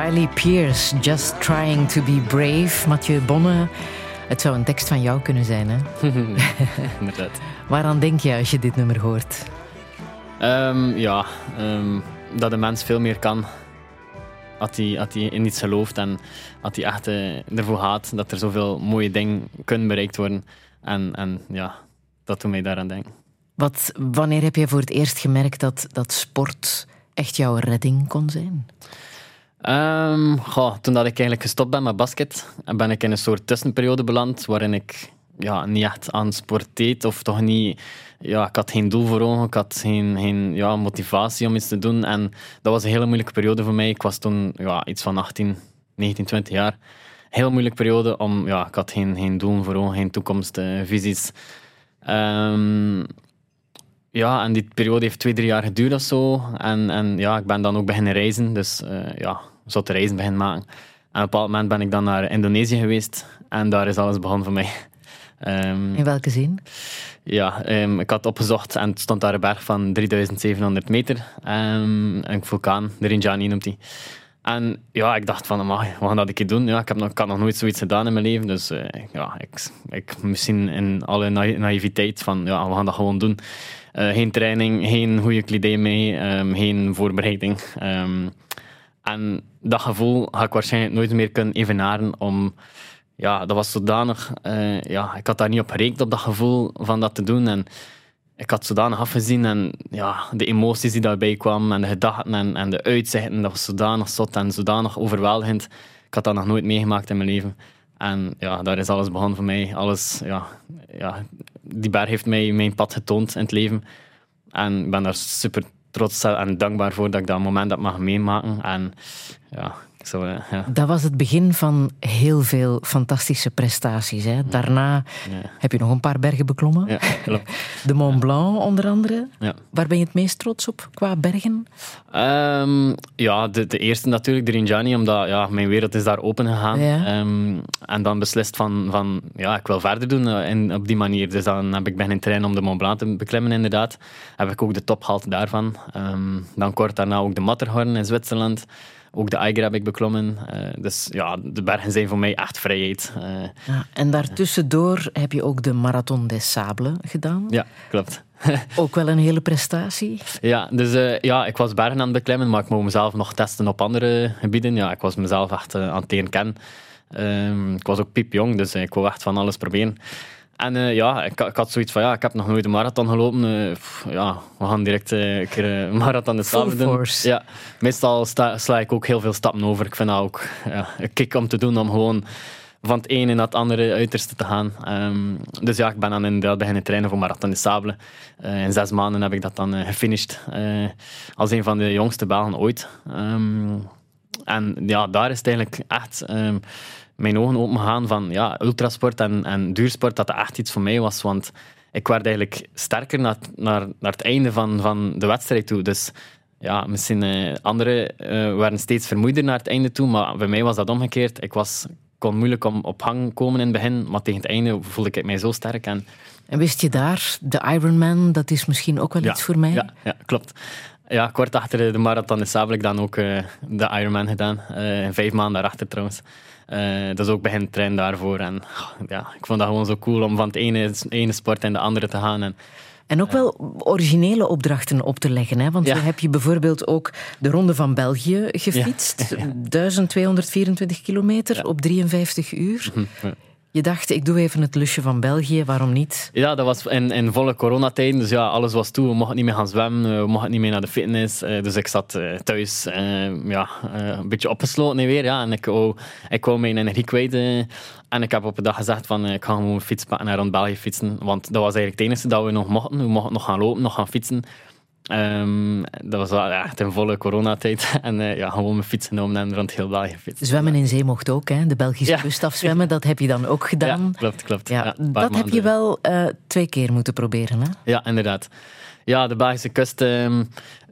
Riley Pierce, Just Trying to Be Brave. Mathieu Bonne, het zou een tekst van jou kunnen zijn, hè? <laughs> Inderdaad. Waaraan denk je als je dit nummer hoort? Ehm, ja, ehm, dat de mens veel meer kan. Als hij, als hij in iets gelooft en als hij echt eh, ervoor gaat dat er zoveel mooie dingen kunnen bereikt worden. En, en ja, dat doet mij daaraan denken. Wat, wanneer heb je voor het eerst gemerkt dat, dat sport echt jouw redding kon zijn? Ehm, toen dat ik eigenlijk gestopt ben met basket, ben ik in een soort tussenperiode beland waarin ik ja, niet echt aan sport deed of toch niet... Ja, ik had geen doel voor ogen, ik had geen, geen ja, motivatie om iets te doen. En dat was een hele moeilijke periode voor mij. Ik was toen ja, iets van 18, 19, 20 jaar. Heel moeilijke periode, om, ja, ik had geen, geen doel voor ogen, geen toekomstvisies. Ehm ja, en die periode heeft twee, drie jaar geduurd of zo. En, en ja, ik ben dan ook beginnen reizen. Dus uh, ja, zotte reizen beginnen maken. En op een bepaald moment ben ik dan naar Indonesië geweest. En daar is alles begonnen voor mij. Um, <laughs> In welke zin? Ja, um, ik had opgezocht en het stond daar een berg van 3700 meter. Um, een vulkaan, de Rinjani noemt hij. En ja, ik dacht van, amai, wat gaan dat ik doen? Ja, ik heb nog, ik had nog nooit zoiets gedaan in mijn leven. Dus uh, ja, ik, ik misschien in alle na naïviteit van, ja, we gaan dat gewoon doen. Uh, geen training, geen goede kledij mee, um, geen voorbereiding. Um, en dat gevoel ga ik waarschijnlijk nooit meer kunnen evenaren om... Ja, dat was zodanig... Uh, ja, ik had daar niet op gerekend, op dat gevoel van dat te doen. En ik had zodanig afgezien en ja, de emoties die daarbij kwamen en de gedachten en, en de uitzichten, dat was zodanig zot en zodanig overweldigend. Ik had dat nog nooit meegemaakt in mijn leven. En ja, daar is alles begonnen voor mij. Alles, ja, ja, die berg heeft mij mijn pad getoond in het leven. En ik ben daar super trots en dankbaar voor dat ik dat moment heb mag meemaken. En ja, zo, ja. Dat was het begin van heel veel fantastische prestaties. Hè? Daarna ja. heb je nog een paar bergen beklommen. Ja, klopt. <laughs> De Mont Blanc onder andere. Ja. Waar ben je het meest trots op qua bergen? Um, ja, de, de, eerste natuurlijk, de Rinjani, omdat ja, mijn wereld is daar open gegaan. Um, en dan beslist van, van ja, ik wil verder doen in, op die manier. Dus dan heb ik beginnen trainen om de Mont Blanc te beklimmen inderdaad. Heb ik ook de top gehaald daarvan. Um, dan kort daarna ook de Matterhorn in Zwitserland. Ook de Eiger heb ik beklommen. Uh, dus ja, de bergen zijn voor mij echt vrijheid. Uh, ja, en daartussendoor heb je ook de Marathon des Sables gedaan. Ja, klopt. <laughs> ook wel een hele prestatie. Ja, dus uh, ja, ik was bergen aan het beklimmen, maar ik mocht mezelf nog testen op andere gebieden. Ja, ik was mezelf echt aan het leren kennen. Ehm, ik was ook piepjong, dus ik wou echt van alles proberen. En uh, ja, ik, ik, had zoiets van, ja, ik heb nog nooit een marathon gelopen. Uh, pff, ja, we gaan direct uh, een keer een marathon de samen doen. Force. Ja, meestal sta, sla ik ook heel veel stappen over. Ik vind dat ook ja, een kick om te doen, om gewoon van het ene naar het andere uiterste te gaan. Um, dus ja, ik ben dan inderdaad beginnen trainen voor Marathon de Sable. in zes maanden heb ik dat dan gefinished. als een van de jongste Belgen ooit. Um, en ja, daar is het eigenlijk echt... Um, mijn ogen open gaan van ja, ultrasport en, en duursport, dat dat echt iets voor mij was. Want ik werd eigenlijk sterker naar, naar, naar het einde van, van de wedstrijd toe. Dus ja, misschien uh, anderen uh, werden steeds vermoeider naar het einde toe, maar bij mij was dat omgekeerd. Ik was, kon moeilijk om op hang komen in het begin, maar tegen het einde voelde ik mij zo sterk. En, en wist je daar, de Ironman, dat is misschien ook wel ja, iets voor mij? Ja, ja, klopt. Ja, kort achter de marathon is heb ik dan ook uh, de Ironman gedaan. vijf maanden daarachter trouwens. Uh, dat is ook begin trainen daarvoor. En ja, ik vond dat gewoon zo cool om van het ene, ene sport in de andere te gaan. En En ook wel originele opdrachten op te leggen. Hè? Want Ja. zo heb je bijvoorbeeld ook de Ronde van België gefietst. <laughs> 1224 kilometer op 53 uur. Je dacht, ik doe even het lusje van België, waarom niet? Ja, dat was in, in volle coronatijden. Dus ja, alles was toe. We mochten niet meer gaan zwemmen. We mochten niet meer naar de fitness. Eh, dus ik zat eh, thuis eh, ja, een beetje opgesloten weer. Ja. En ik wou, ik mijn energie kwijt. en ik heb op een dag gezegd van ik ga gewoon een fiets pakken en rond België fietsen. Want dat was eigenlijk het enige dat we nog mochten. We mochten nog gaan lopen, nog gaan fietsen. Ehm, dat was wel echt in volle coronatijd. <laughs> En eh, ja, gewoon mijn fiets genomen en rond heel België fietsen. Zwemmen in zee mocht ook, hè? de Belgische Ja. kust afzwemmen, dat heb je dan ook gedaan. Ja, klopt, klopt. Ja, Ja, dat heb je wel eh, twee keer moeten proberen. Hè? Ja, inderdaad. Ja, de Belgische kust, ehm,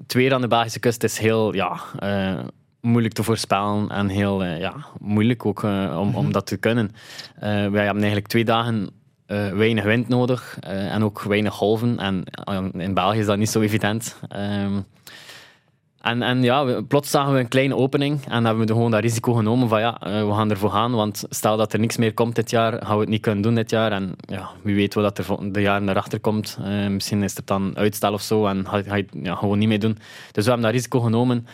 het weer aan de Belgische kust is heel ja, eh, moeilijk te voorspellen en heel ja, moeilijk ook om, om dat te kunnen. Wij hebben eigenlijk twee dagen eh, weinig wind nodig eh, en ook weinig golven. En eh, in België is dat niet zo evident. Ehm, en, en ja, plots zagen we een kleine opening en hebben we gewoon dat risico genomen van ja, we gaan ervoor gaan, want stel dat er niks meer komt dit jaar, gaan we het niet kunnen doen dit jaar. En ja, wie weet wat er de jaren erachter komt. Misschien is er dan uitstel of zo en ga, ga je het ja, gewoon niet meer doen. Dus we hebben dat risico genomen.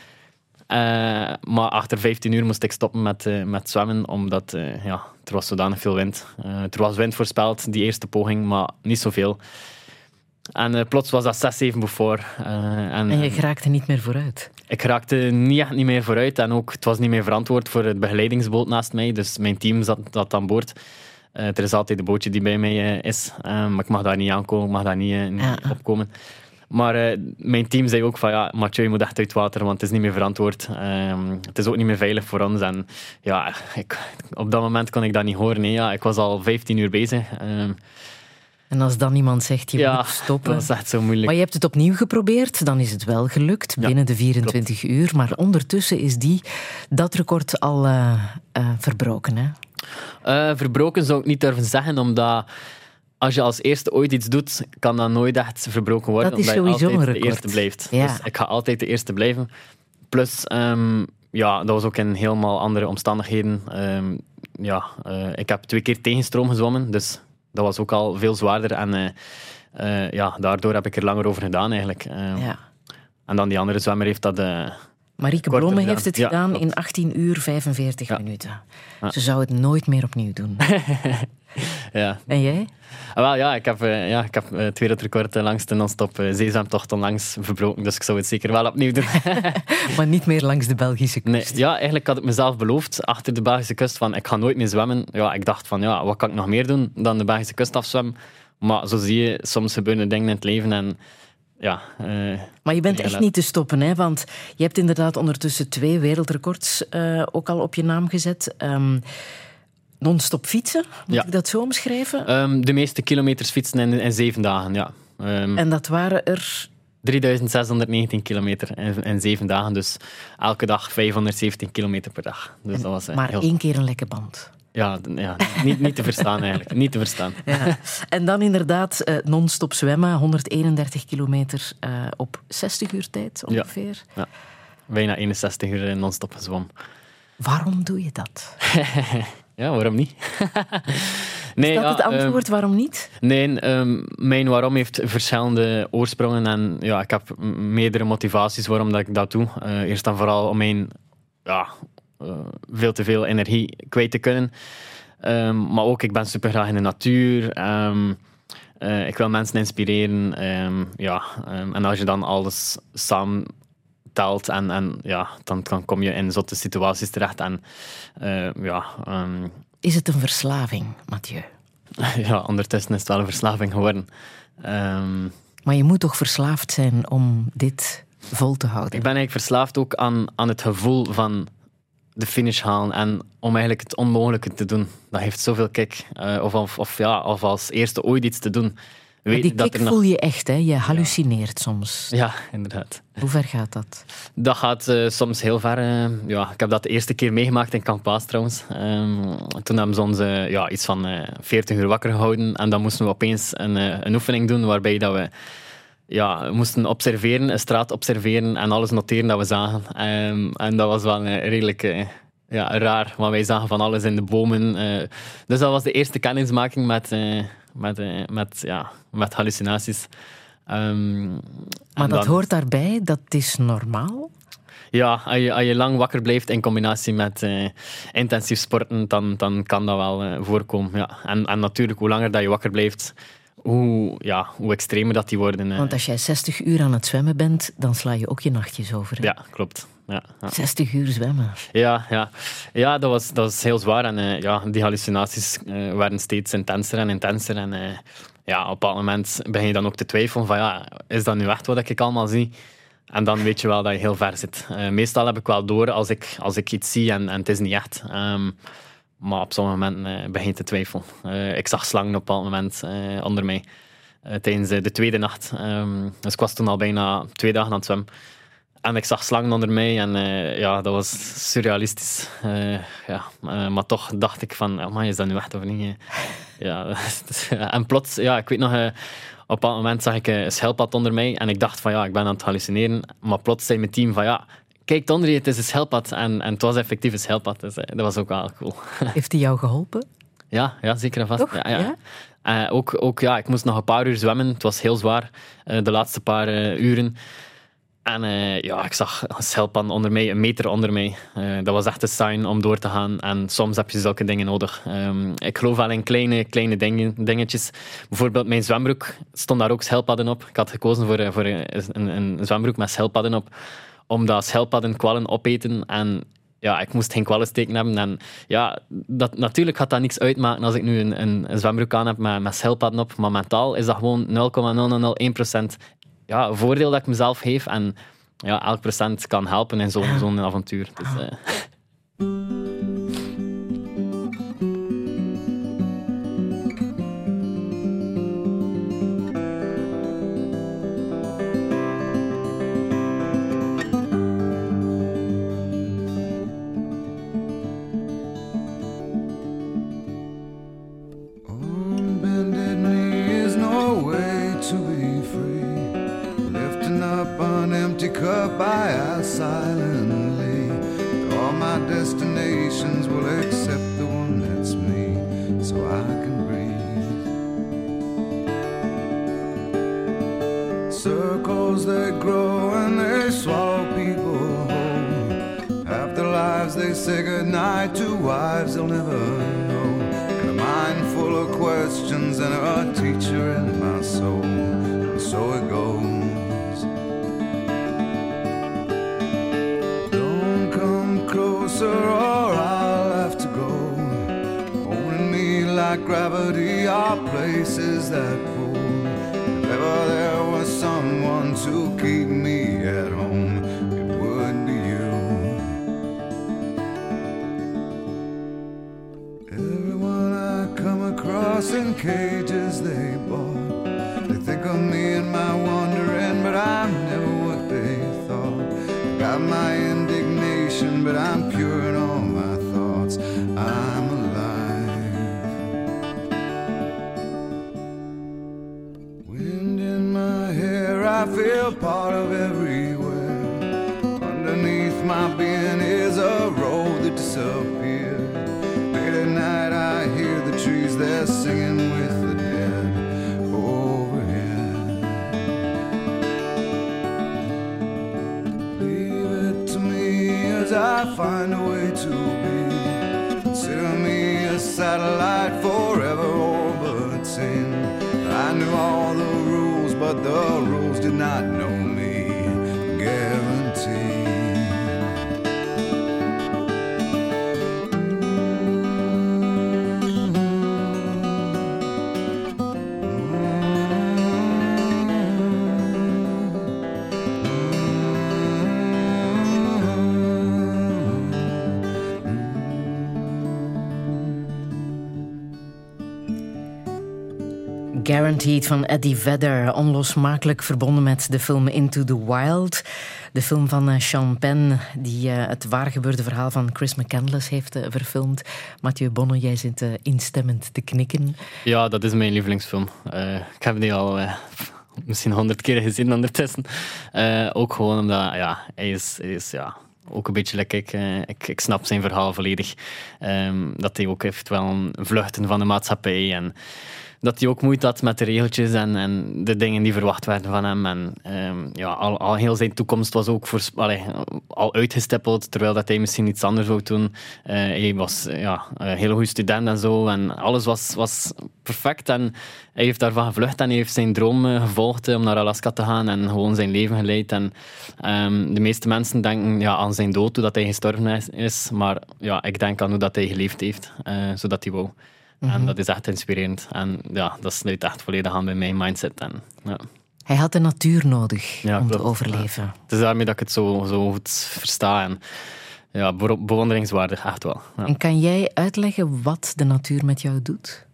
Eh, maar achter 15 uur moest ik stoppen met, eh, met zwemmen, omdat eh, ja, er was zodanig veel wind. Er was wind voorspeld, die eerste poging, maar niet zoveel. En plots was dat 6, 7 voor. en, En je geraakte niet meer vooruit. ik raakte niet echt niet meer vooruit en ook het was niet meer verantwoord voor het begeleidingsboot naast mij. Dus mijn team zat, zat aan boord. Er is altijd een bootje die bij mij is, maar ik mag daar niet aankomen, ik mag daar niet, niet Ja. opkomen. Maar eh, mijn team zei ook van ja, Mathieu, je moet echt uit water, want het is niet meer verantwoord. Ehm, het is ook niet meer veilig voor ons. En ja, ik, op dat moment kon ik dat niet horen. Nee, ja, ik was al 15 uur bezig. Ehm, En als dan iemand zegt, je ja, moet stoppen... dat is echt zo moeilijk. Maar je hebt het opnieuw geprobeerd, dan is het wel gelukt Ja, binnen de 24 uur. Maar ondertussen is die, dat record al eh, eh, verbroken. Hè? Verbroken zou ik niet durven zeggen, omdat als je als eerste ooit iets doet, kan dat nooit echt verbroken worden. Dat is omdat je altijd de eerste blijft. Ja. Dus ik ga altijd de eerste blijven. Plus, ehm, ja, dat was ook in helemaal andere omstandigheden. Ehm, ja, eh, ik heb twee keer tegenstroom gezwommen, dus dat was ook al veel zwaarder. En eh, eh, ja, daardoor heb ik er langer over gedaan eigenlijk. Ehm, Ja. En dan die andere zwemmer heeft dat... Marieke Blomme heeft het Ja, gedaan klopt. in 18 uur 45 Ja. minuten. Ze zou het nooit meer opnieuw doen. <laughs> <laughs> ja, en jij? Ah, wel, ja, ik heb, eh, ja, ik heb eh, het wereldrecord eh, langs de non-stop zeezwemtocht onlangs verbroken, dus ik zou het zeker wel opnieuw doen. <laughs> Maar niet meer langs de Belgische nee, kust. ja, eigenlijk had ik mezelf beloofd achter de Belgische kust van ik ga nooit meer zwemmen. Ja, ik dacht van ja, wat kan ik nog meer doen dan de Belgische kust afzwemmen? Maar zo zie je, soms gebeuren dingen in het leven en ja... Maar je bent echt niet te stoppen, hè? want je hebt inderdaad ondertussen twee wereldrecords ook al op je naam gezet. Ehm, Non-stop fietsen, moet Ja. ik dat zo omschrijven? ehm, de meeste kilometers fietsen in, in zeven dagen, ja. Ehm, En dat waren er 3619 kilometer in, in zeven dagen, dus elke dag 517 kilometer per dag. Dus dat was eh, maar heel... één keer een lekke band. Ja, ja niet, niet te verstaan eigenlijk. Niet te verstaan. <laughs> Ja. En dan inderdaad eh, non-stop zwemmen, 131 kilometer eh, op 60 uur tijd ongeveer. Bijna 61 uur non-stop gezwommen. Waarom doe je dat? <laughs> Ja, waarom niet? <laughs> nee, Is dat ja, het antwoord? waarom niet? ehm, nee, ehm, mijn waarom heeft verschillende oorsprongen. En ja, ik heb meerdere motivaties waarom dat ik dat doe. Eh, eerst en vooral om mijn ja, eh, veel te veel energie kwijt te kunnen. Ehm, maar ook, ik ben super graag in de natuur. Ehm, eh, ik wil mensen inspireren. ehm, ja, ehm, en als je dan alles samen telt en, en ja, dan, dan kom je in zotte situaties terecht. En eh, ja, ehm, <laughs> Is het een verslaving, Mathieu? <laughs> ja, ondertussen is het wel een verslaving geworden. Ehm, Maar je moet toch verslaafd zijn om dit vol te houden? ik ben eigenlijk verslaafd ook aan, aan het gevoel van de finish halen en om eigenlijk het onmogelijke te doen. Dat heeft zoveel kick. Eh, of, of, of, ja, of als eerste ooit iets te doen. Weet die dat kick voel je echt, hè? Je hallucineert soms. Ja, inderdaad. Hoe ver gaat dat? Dat gaat eh, soms heel ver. eh. ja, ik heb dat de eerste keer meegemaakt in Campaas trouwens. Ehm, toen hebben ze ons eh, ja, iets van eh 40 uur wakker gehouden. En dan moesten we opeens een, een oefening doen waarbij dat we ja, we moesten observeren, een straat observeren en alles noteren dat we zagen. Ehm, en dat was wel redelijk ja, raar, want wij zagen van alles in de bomen. dus dat was de eerste kennismaking met, met, eh, met, ja, met hallucinaties. Ehm, Maar dat dan- hoort daarbij, dat is normaal. Ja, als je, als je lang wakker blijft in combinatie met eh, intensief sporten, dan, dan kan dat wel eh, voorkomen. Ja. En, en natuurlijk, hoe langer dat je wakker blijft, hoe, ja, hoe extremer dat die worden. Want als jij 60 uur aan het zwemmen bent, dan sla je ook je nachtjes over. hè? Ja, klopt. Ja, ja. 60 uur zwemmen. Ja, ja. ja dat, was, dat was heel zwaar. En eh, ja, die hallucinaties eh, werden steeds intenser en intenser. En eh, ja, op een bepaald moment begin je dan ook te twijfelen van ja, is dat nu echt wat ik allemaal zie? En dan weet je wel dat je heel ver zit. Meestal heb ik wel door als ik, als ik iets zie en, en het is niet echt. Ehm, maar op sommige momenten begin je te twijfelen. Ik zag slangen op een bepaald moment onder mij. tijdens de tweede nacht. Ehm, dus ik was toen al bijna twee dagen aan het zwemmen. En ik zag slangen onder mij en eh, ja, dat was surrealistisch. Eh, ja, eh, maar toch dacht ik van, amai, is dat nu echt of niet? <laughs> Ja, en plots, ja, ik weet nog, op een bepaald moment zag ik een schelpad onder mij en ik dacht van, ja, ik ben aan het hallucineren. Maar plots zei mijn team van, ja, kijk onder je, het is een schelpad. En, en het was effectief een schelpad, dus dat was ook wel cool. <laughs> Heeft hij jou geholpen? Ja, ja zeker en vast. Toch? Ja, ja. Ja? Ook, ook, ja, ik moest nog een paar uur zwemmen. Het was heel zwaar, de laatste paar uren. En eh, ja, ik zag een schelpan onder mij, een meter onder mij. Eh, dat was echt een sign om door te gaan. En soms heb je zulke dingen nodig. Ehm, ik geloof wel in kleine, kleine dingen, dingetjes. Bijvoorbeeld mijn zwembroek stond daar ook schelpadden op. Ik had gekozen voor, eh, voor een, een, zwembroek met schelpadden op. Omdat schelpadden kwallen opeten. En ja, ik moest geen kwallensteken hebben. En ja, dat, natuurlijk gaat dat niks uitmaken als ik nu een, een, zwembroek aan heb met, met op. Maar mentaal is dat gewoon 0,0001% ja, een voordeel dat ik mezelf geef. En ja, elk procent kan helpen in zo'n zo'n avontuur. Dus, eh, empty cup, I ask silently. All my destinations will accept the one that's me, so I can breathe. Circles they grow and they swallow people whole. After lives they say goodnight to wives they'll never know. And a mind full of questions and a teacher in my soul. And so it goes. Closer or I'll have to go. Holding me like gravity are places that pull. If ever there was someone to keep me at home, it would be you. Everyone I come across in cages they satellite forever orbiting. I knew all the rules, but the rules did not know Guaranteed van Eddie Vedder, onlosmakelijk verbonden met de film Into the Wild. De film van eh, Sean Penn, die eh, het waargebeurde verhaal van Chris McCandless heeft eh, verfilmd. Mathieu Bonne, jij zit instemmend te knikken. ja, dat is mijn lievelingsfilm. Ik heb die al misschien honderd keer gezien ondertussen. Ook gewoon omdat ja, hij is, is ja, ook een beetje eh, ik. Ik snap zijn verhaal volledig. Ehm, dat hij ook heeft wel een vluchten van de maatschappij. En dat hij ook moeite had met de regeltjes en, en de dingen die verwacht werden van hem. En ehm, ja, al, al heel zijn toekomst was ook voor, al uitgestippeld, terwijl dat hij misschien iets anders wou doen. Eh, hij was ja, een hele goede student en zo. En alles was, was perfect. En hij heeft daarvan gevlucht en heeft zijn droom eh, gevolgd eh, om naar Alaska te gaan en gewoon zijn leven geleid. En ehm, de meeste mensen denken ja, aan zijn dood, hoe dat hij gestorven is. Maar ja, ik denk aan hoe dat hij geleefd heeft, zodat hij wou. En mhm. dat is echt inspirerend. En ja, dat sluit echt volledig aan bij mijn mindset. En, ja. Hij had de natuur nodig om te overleven. Ja. Het is daarmee dat ik het zo, zo goed versta. En, ja, bewonderingswaardig, echt wel. Ja. En kan jij uitleggen wat de natuur met jou doet?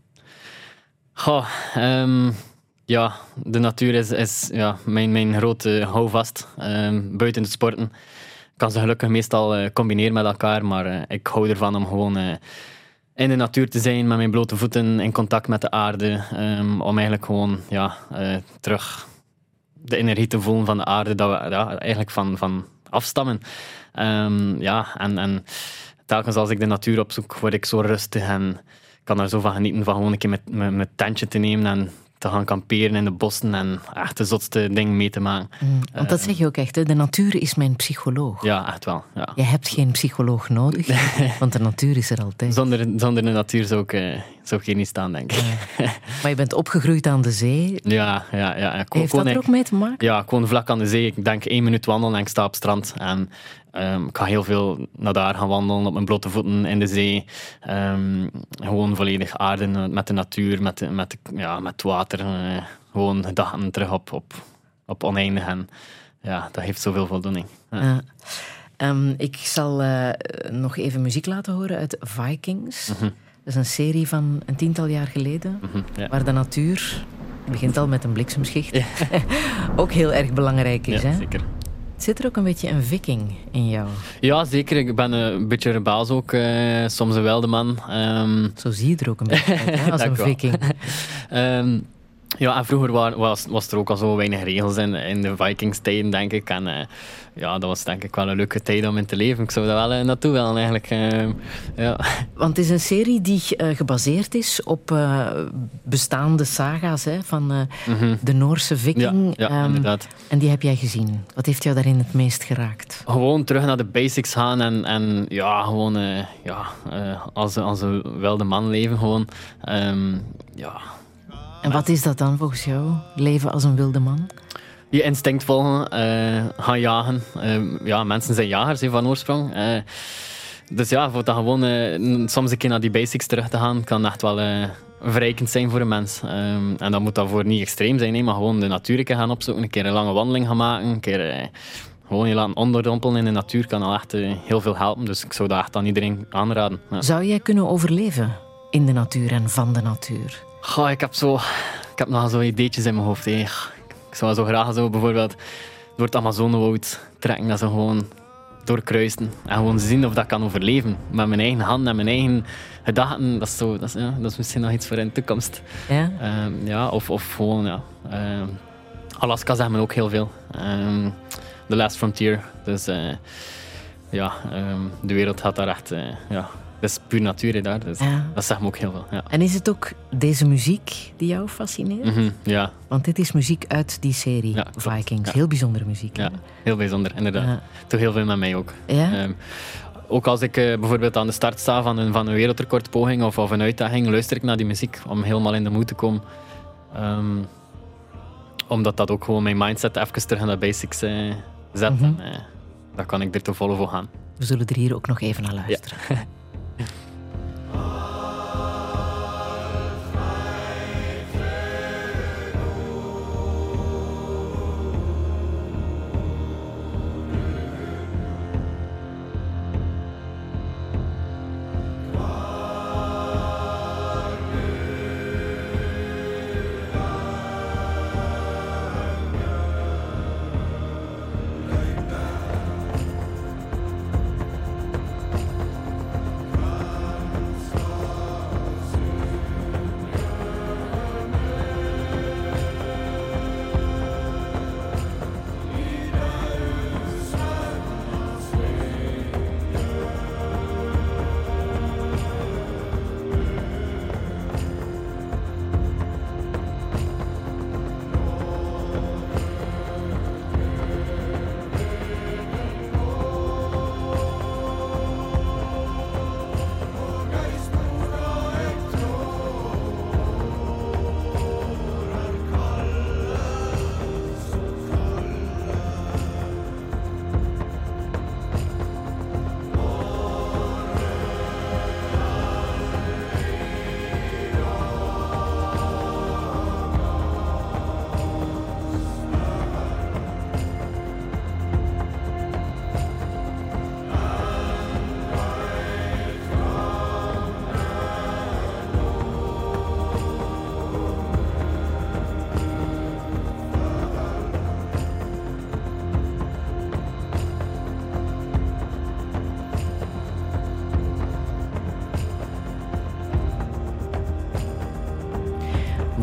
Goh, um, ja, de natuur is, is ja, mijn, mijn grote houvast um, buiten het sporten. Ik kan ze gelukkig meestal uh, combineren met elkaar, maar uh, ik hou ervan om gewoon... Uh, in de natuur te zijn, met mijn blote voeten in contact met de aarde. Um, om eigenlijk gewoon ja, uh, terug de energie te voelen van de aarde, dat we eigenlijk van, van afstammen. Um, ja, en, en telkens als ik de natuur opzoek, word ik zo rustig en kan er zo van genieten van gewoon een keer met mijn tentje te nemen en te gaan kamperen in de bossen en echt de zotste dingen mee te maken. Mm, want dat zeg je ook echt, hè? de natuur is mijn psycholoog. Ja, echt wel. Ja. Je hebt geen psycholoog nodig, <laughs> want de natuur is er altijd. Zonder, zonder de natuur zou ik, uh, zou ik hier niet staan, denk ik. maar je bent opgegroeid aan de zee. Ja, ja. ja. Heeft dat er ook mee te maken? Ja, gewoon vlak aan de zee. Ik denk één minuut wandelen en ik sta op het strand. En Um, ik ga heel veel naar daar gaan wandelen op mijn blote voeten in de zee. Um, gewoon volledig aarden met de natuur, met, met, ja, met water. Uh, gewoon gedachten terug op, op, op oneindig. En ja, dat heeft zoveel voldoening. Ja. Um, ik zal uh, nog even muziek laten horen uit Vikings. Mm -hmm. Dat is een serie van een tiental jaar geleden, mm -hmm, ja. waar de natuur begint al met een bliksemschicht. Ja. <laughs> ook heel erg belangrijk is. Ja, hè? zeker. Zit er ook een beetje een viking in jou? Ja, zeker. Ik ben een beetje rebels ook. Uh, soms een wilde man. Um... Zo zie je er ook een beetje uit, <laughs> als een viking. um, <laughs> ja, en vroeger was, was er ook al zo weinig regels in, in de Vikings-tijden, denk ik. En uh, ja, dat was denk ik wel een leuke tijd om in te leven. Ik zou daar wel uh, naartoe willen, eigenlijk. Uh, ja. Want het is een serie die gebaseerd is op bestaande saga's hè, van -hmm. de Noorse viking. Ja, ja um, inderdaad. En die heb jij gezien. Wat heeft jou daarin het meest geraakt? Gewoon terug naar de basics gaan en, en ja, gewoon ja, als, als een wilde man leven. Gewoon, um, ja en wat is dat dan volgens jou? Leven als een wilde man? Je instinct volgen, uh, gaan jagen. Uh, ja, mensen zijn jagers van oorsprong. Uh, dus ja, voor dat gewoon soms een keer naar die basics terug te gaan, kan echt wel verrijkend zijn voor een mens. Um, en dat moet daarvoor niet extreem zijn, nee, maar gewoon de natuur gaan opzoeken, een keer een lange wandeling gaan maken, een keer gewoon je laten onderdompelen in de natuur kan al echt heel veel helpen. Dus ik zou dat echt aan iedereen aanraden. Ja. Zou jij kunnen overleven in de natuur en van de natuur? Goh, ik heb zo... Ik heb nog zo ideetjes in mijn hoofd. Hè. Ik zou zo graag zo bijvoorbeeld door het Amazonewoud trekken. Dat ze gewoon doorkruisen. En gewoon zien of dat kan overleven. Met mijn eigen handen en mijn eigen gedachten. Dat is, zo, dat is, ja, dat is misschien nog iets voor in de toekomst. Ja? Um, ja of, of gewoon, ja. Um, Alaska zegt me ook heel veel. Um, the Last Frontier. Dus uh, ja, de wereld gaat daar echt... Uh, ja, dat is puur natuur daar. Dus Dat zegt me ook heel veel. Ja. En is het ook deze muziek die jou fascineert? Mm ja. Want dit is muziek uit die serie ja, Vikings. Heel bijzondere muziek. Ja, heel bijzonder, inderdaad. Toch heel veel met mij ook. Ja? Um, ook als ik uh, bijvoorbeeld aan de start sta van een, van een wereldrecordpoging of, of een uitdaging, luister ik naar die muziek om helemaal in de moed te komen. Um, omdat dat ook gewoon mijn mindset even terug naar de basics uh, zet. Mm -hmm. en, uh, dan kan ik er te volle voor gaan. We zullen er hier ook nog even naar luisteren. <laughs>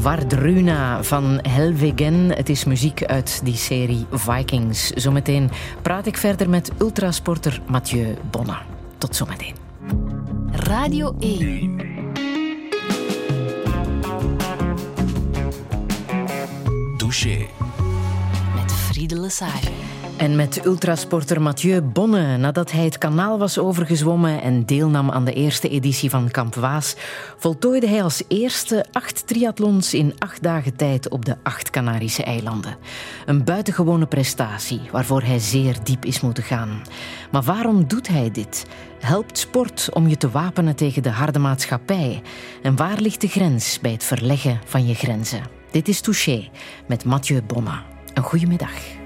Ja. Vardruna van Helvegen. Het is muziek uit die serie Vikings. Zometeen praat ik verder met ultrasporter Mathieu Bonna. Tot zometeen. Radio 1. Douche. Met Friede Lesage. En met ultrasporter Mathieu Bonne, nadat hij het kanaal was overgezwommen en deelnam aan de eerste editie van Kamp Waas, voltooide hij als eerste acht triathlons in acht dagen tijd op de acht Canarische eilanden. Een buitengewone prestatie waarvoor hij zeer diep is moeten gaan. Maar waarom doet hij dit? Helpt sport om je te wapenen tegen de harde maatschappij? En waar ligt de grens bij het verleggen van je grenzen? Dit is Touché met Mathieu Bonne. Een goede middag.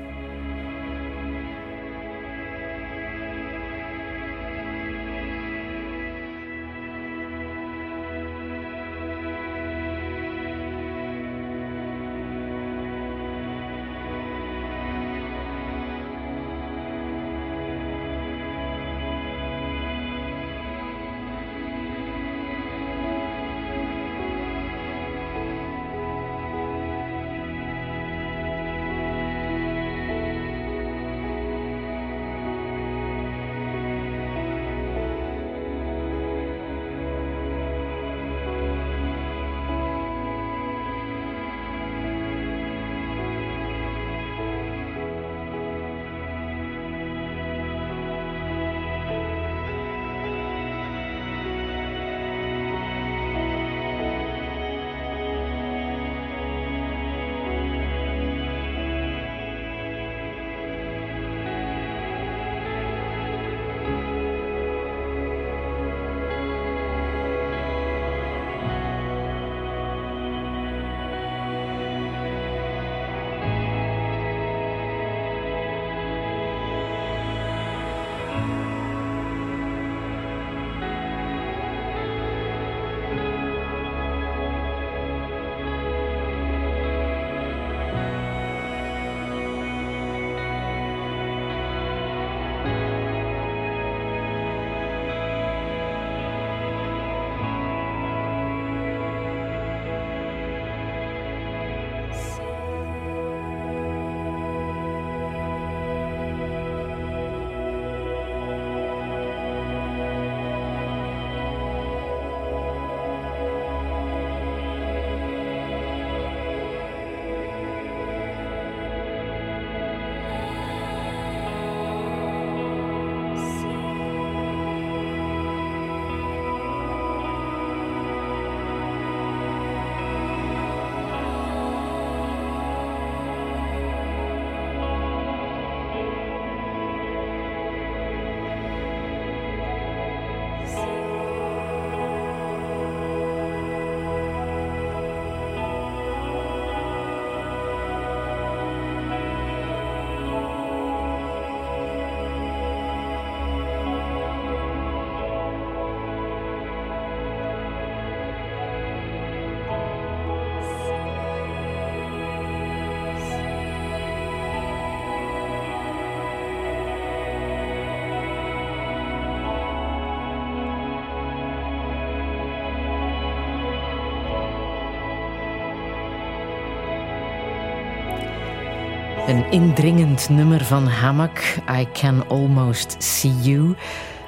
Een indringend nummer van Hamak, I Can Almost See You.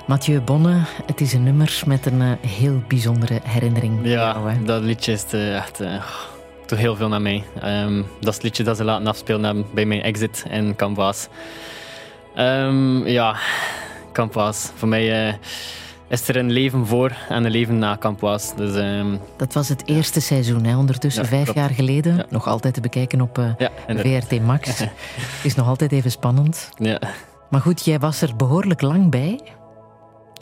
Mathieu Bonne, het is een nummer met een uh, heel bijzondere herinnering. Ja, jou, hè? dat liedje is echt... Uh, doet heel veel naar mij. Um, dat is het liedje dat ze laten afspelen bij mijn exit in Campwaas. Um, ja, Campwaas. Voor mij is er een leven voor en een leven na Campwaas. Dus, um, dat was het eerste seizoen, hè? ondertussen ja, vijf klopt. jaar geleden. Ja. Nog altijd te bekijken op uh, ja, VRT Max. <laughs> is nog altijd even spannend. Ja. Maar goed, jij was er behoorlijk lang bij.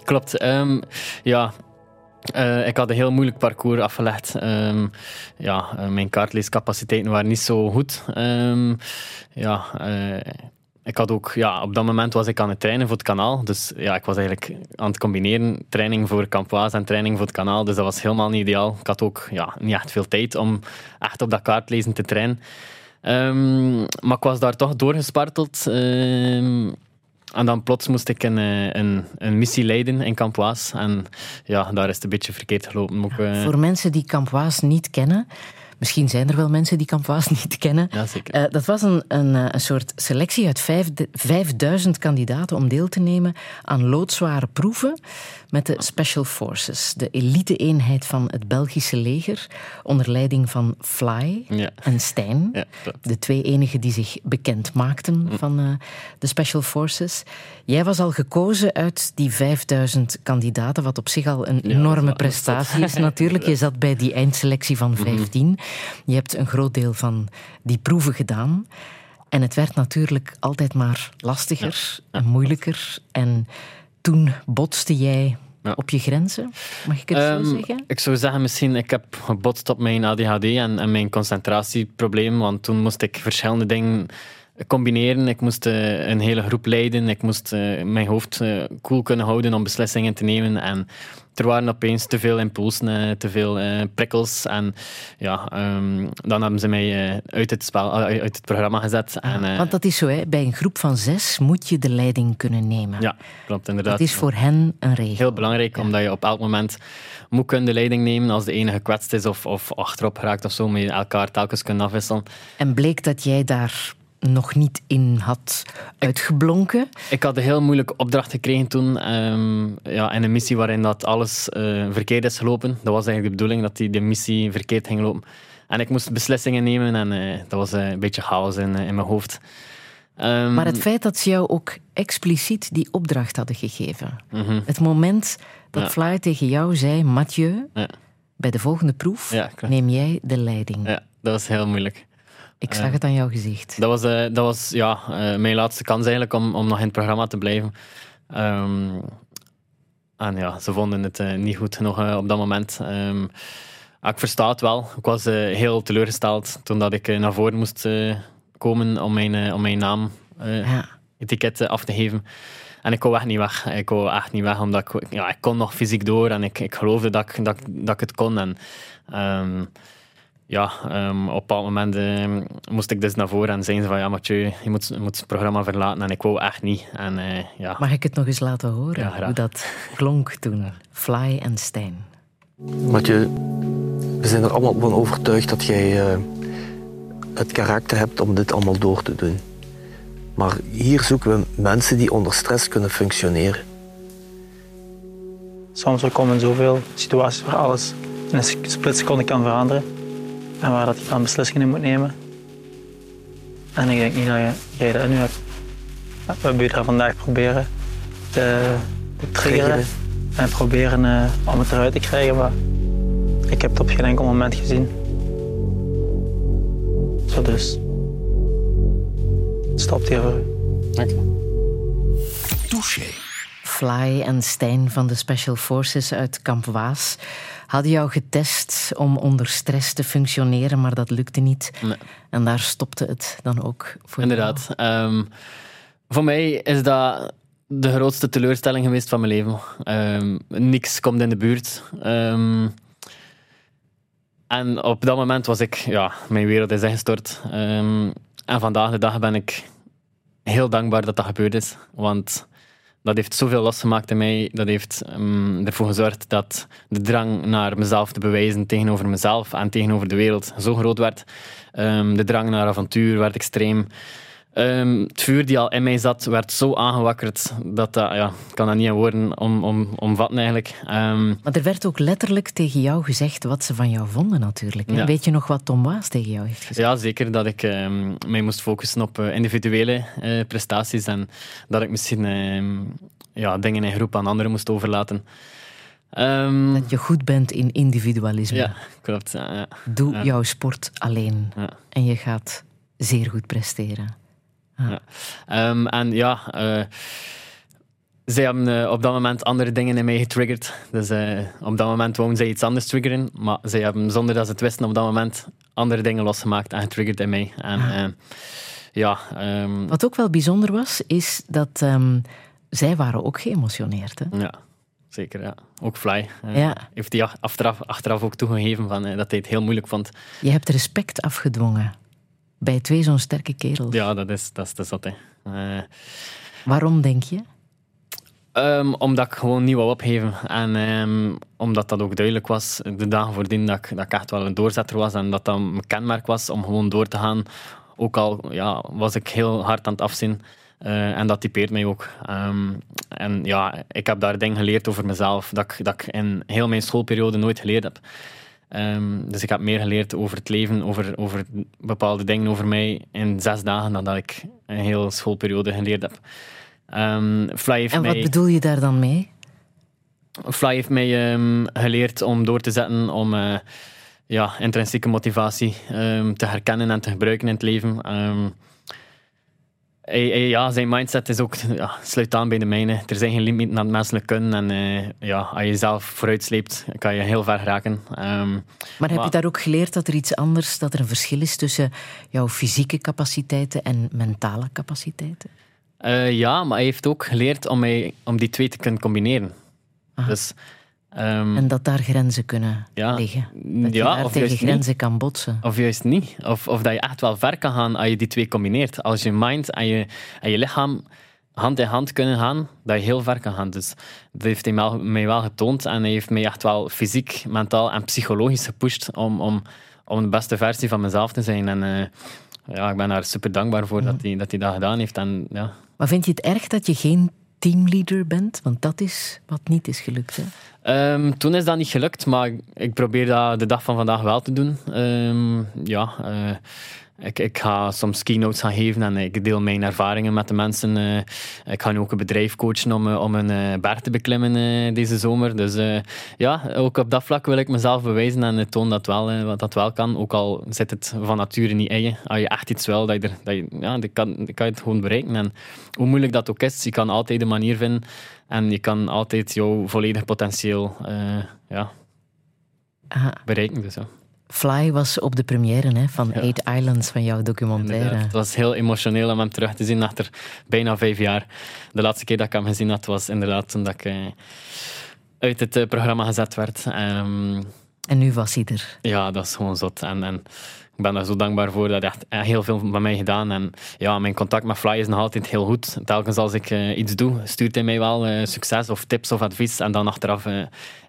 Klopt. Um, ja, uh, ik had een heel moeilijk parcours afgelegd. Um, ja, uh, mijn kaartleescapaciteiten waren niet zo goed. Um, ja, uh, ik had ook, ja, op dat moment was ik aan het trainen voor het kanaal. Dus ja, ik was eigenlijk aan het combineren training voor Campoise en training voor het kanaal. Dus dat was helemaal niet ideaal. Ik had ook ja, niet echt veel tijd om echt op dat kaartlezen te trainen. Um, maar ik was daar toch doorgesparteld. Um, en dan plots moest ik een, een, een missie leiden in Campoise. En ja, daar is het een beetje verkeerd gelopen. Ook, uh... Voor mensen die Campoise niet kennen, Misschien zijn er wel mensen die Campus <laughs> niet kennen. Ja. Eh, dat was een, een, eh, een soort selectie uit vijf, 5000 kandidaten om deel te nemen aan loodzware proeven met de Special Forces, de elite-eenheid van het Belgische leger, onder leiding van Fly Ja. en Stijn. Ja, de twee enigen die zich bekend maakten van eh, de Special Forces. Jij was al gekozen uit die 5000 kandidaten, wat op zich al een enorme prestatie is natuurlijk. <laughs> Je zat bij die eindselectie van 15. Je hebt een groot deel van die proeven gedaan. En het werd natuurlijk altijd maar lastiger en moeilijker. En toen botste jij Ja. op je grenzen, mag ik het Ehm, zo zeggen? Ik zou zeggen, misschien, ik heb gebotst op mijn ADHD en, en mijn concentratieprobleem, want toen moest ik verschillende dingen combineren. Ik moest eh, een hele groep leiden, ik moest eh, mijn hoofd eh, cool kunnen houden om beslissingen te nemen en er waren opeens te veel impulsen, eh, te veel eh, prikkels en ja, ehm, dan hebben ze mij eh, uit, het spel, uit het programma gezet. en, Want dat is zo, hè. bij een groep van zes moet je de leiding kunnen nemen. ja, klopt inderdaad. Dat is voor hen een regel. Heel belangrijk, omdat je op elk moment moet kunnen de leiding nemen als de ene gekwetst is of, of achterop geraakt of zo, moet je elkaar telkens kunnen afwisselen. En bleek dat jij daar nog niet in had uitgeblonken. Ik had een heel moeilijke opdracht gekregen toen, ehm, ja, in een missie waarin dat alles eh, verkeerd is gelopen. Dat was eigenlijk de bedoeling, dat die de missie verkeerd ging lopen. En ik moest beslissingen nemen en eh, dat was eh, een beetje chaos in, in mijn hoofd. Ehm, Maar het feit dat ze jou ook expliciet die opdracht hadden gegeven. mhm, Het moment dat Ja. Fly tegen jou zei, Mathieu, Ja. bij de volgende proef Ja, neem jij de leiding. ja, dat was heel moeilijk. Ik zag het aan jouw gezicht. Dat was, eh, dat was ja, eh, mijn laatste kans eigenlijk om, om nog in het programma te blijven. Ehm, en ja, ze vonden het eh, niet goed genoeg eh, op dat moment. Ehm, maar ik versta het wel. Ik was eh, heel teleurgesteld toen dat ik eh, naar voren moest eh, komen om mijn, eh, om mijn naam eh, Ja. etiket eh, af te geven. En ik wou echt niet weg. Ik wou echt niet weg, omdat ik, ja, ik kon nog fysiek door en ik, ik geloofde dat ik, dat, dat ik het kon. En, ehm, ja, ehm, op een bepaald moment ehm, moest ik dus naar voren en zeiden ze van ja, Mathieu, je moet, je moet het programma verlaten. En ik wou echt niet. En, eh, ja. Mag ik het nog eens laten horen? Ja, graag. hoe dat klonk toen. Fly en Stijn. Mathieu, we zijn er allemaal van overtuigd dat jij eh, het karakter hebt om dit allemaal door te doen. Maar hier zoeken we mensen die onder stress kunnen functioneren. Soms er komen zoveel situaties waar alles in een splitseconde kan veranderen. En waar dat je dan beslissingen in moet nemen. En ik denk niet dat je, jij dat nu hebt. We hebben je daar vandaag proberen te, te triggeren. En proberen eh, om het eruit te krijgen. Maar ik heb het op geen enkel moment gezien. Zo dus. Het stopt hier voor u. Touché. Fly en Stijn van de Special Forces uit Kamp Waas hadden jou getest om onder stress te functioneren, maar dat lukte niet. Nee. En daar stopte het dan ook voor Inderdaad. Ehm, voor mij is dat de grootste teleurstelling geweest van mijn leven. Ehm, niks komt in de buurt. Ehm, en op dat moment was ik, ja, mijn wereld is ingestort. En vandaag de dag ben ik heel dankbaar dat dat gebeurd is. Want dat heeft zoveel losgemaakt in mij. Dat heeft ehm, ervoor gezorgd dat de drang naar mezelf te bewijzen tegenover mezelf en tegenover de wereld zo groot werd. Ehm, de drang naar avontuur werd extreem. Ehm, het vuur die al in mij zat, werd zo aangewakkerd dat dat, ja, ik kan dat niet in woorden om, om, omvatten eigenlijk. Ehm, Maar er werd ook letterlijk tegen jou gezegd wat ze van jou vonden natuurlijk. Ja. Weet je nog wat Tom Waas tegen jou heeft gezegd? Ja, zeker dat ik ehm, mij moest focussen op eh, individuele eh, prestaties en dat ik misschien ja, dingen in groep aan anderen moest overlaten. Dat je goed bent in individualisme. ja, klopt. Ja, ja. Doe Ja. jouw sport alleen en je gaat zeer goed presteren. Ehm, en ja, eh, zij hebben eh, op dat moment andere dingen in mij getriggerd. Dus eh, op dat moment wouden zij iets anders triggeren, maar zij hebben zonder dat ze het wisten op dat moment andere dingen losgemaakt en getriggerd in mij. En eh, ja, ehm, Wat ook wel bijzonder was, is dat ehm, zij waren ook geëmotioneerd. Hè? Ja, zeker. Ja. Ook Fly. Ja. Heeft hij ach- achteraf, achteraf ook toegegeven van, dat hij het heel moeilijk vond. Je hebt respect afgedwongen bij twee zo'n sterke kerels. Ja, dat is, dat is, dat. hè. Eh, Waarom denk je? Um, omdat ik gewoon niet wou opgeven. En um, omdat dat ook duidelijk was, de dagen voordien, dat ik, dat ik echt wel een doorzetter was. En dat dat mijn kenmerk was om gewoon door te gaan. Ook al ja, was ik heel hard aan het afzien. Uh, en dat typeert mij ook. Um, en ja, ik heb daar dingen geleerd over mezelf dat ik, dat ik in heel mijn schoolperiode nooit geleerd heb. Um, dus ik heb meer geleerd over het leven, over, over bepaalde dingen over mij in zes dagen dan dat ik een hele schoolperiode geleerd heb. Um, Fly heeft en wat mij, bedoel je daar dan mee? Fly heeft mij um, geleerd om door te zetten, om uh, ja, intrinsieke motivatie te herkennen en te gebruiken in het leven. Ja, zijn mindset is ook, ja, sluit aan bij de mijne. Er zijn geen limieten aan het menselijk kunnen. En uh, ja, als je jezelf vooruitsleept, kan je heel ver raken. Um, maar heb je daar ook geleerd dat er iets anders, dat er een verschil is tussen jouw fysieke capaciteiten en mentale capaciteiten? Uh, ja, maar hij heeft ook geleerd om, mij, om die twee te kunnen combineren. Dus, um, en dat daar grenzen kunnen ja, liggen. Dat je ja, daar of tegen juist grenzen niet. kan botsen. Of juist niet. Of, of dat je echt wel ver kan gaan als je die twee combineert. Als je mind en je, en je lichaam hand in hand kunnen gaan, dat je heel ver kan gaan. Dus dat heeft hij mij, wel getoond. En hij heeft mij echt wel fysiek, mentaal en psychologisch gepusht om, om, om de beste versie van mezelf te zijn. En uh, ja, ik ben daar super dankbaar voor dat, hij, dat hij dat gedaan heeft. En, ja. Maar vind je het erg dat je geen teamleader bent? Want dat is wat niet is gelukt. Hè? Um, toen is dat niet gelukt, maar ik probeer dat de dag van vandaag wel te doen. Um, ja, uh, ik, ik, ga soms keynotes gaan geven en ik deel mijn ervaringen met de mensen. Uh, ik ga nu ook een bedrijf coachen om, om een uh, berg te beklimmen deze zomer. Dus ja, ook op dat vlak wil ik mezelf bewijzen en toon dat wel, dat wel kan. Ook al zit het van nature niet in je. Als je echt iets wil, dat je, er, dat je, ja, dan kan, dan kan je het gewoon bereiken. En hoe moeilijk dat ook is, je kan altijd een manier vinden en je kan altijd jouw volledig potentieel ja, bereiken. Dus, ja. Fly was op de première hè, van Ja. Eight Islands, van jouw documentaire. Inderdaad. Het was heel emotioneel om hem terug te zien achter bijna vijf jaar. De laatste keer dat ik hem gezien had, was inderdaad toen dat ik eh, uit het eh, programma gezet werd. Ehm, En nu was hij er. ja, dat is gewoon zot. En, en ik ben daar zo dankbaar voor. Dat heeft echt heel veel bij mij gedaan. En ja, mijn contact met Fly is nog altijd heel goed. Telkens als ik eh, iets doe, stuurt hij mij wel eh, succes of tips of advies. En dan achteraf eh,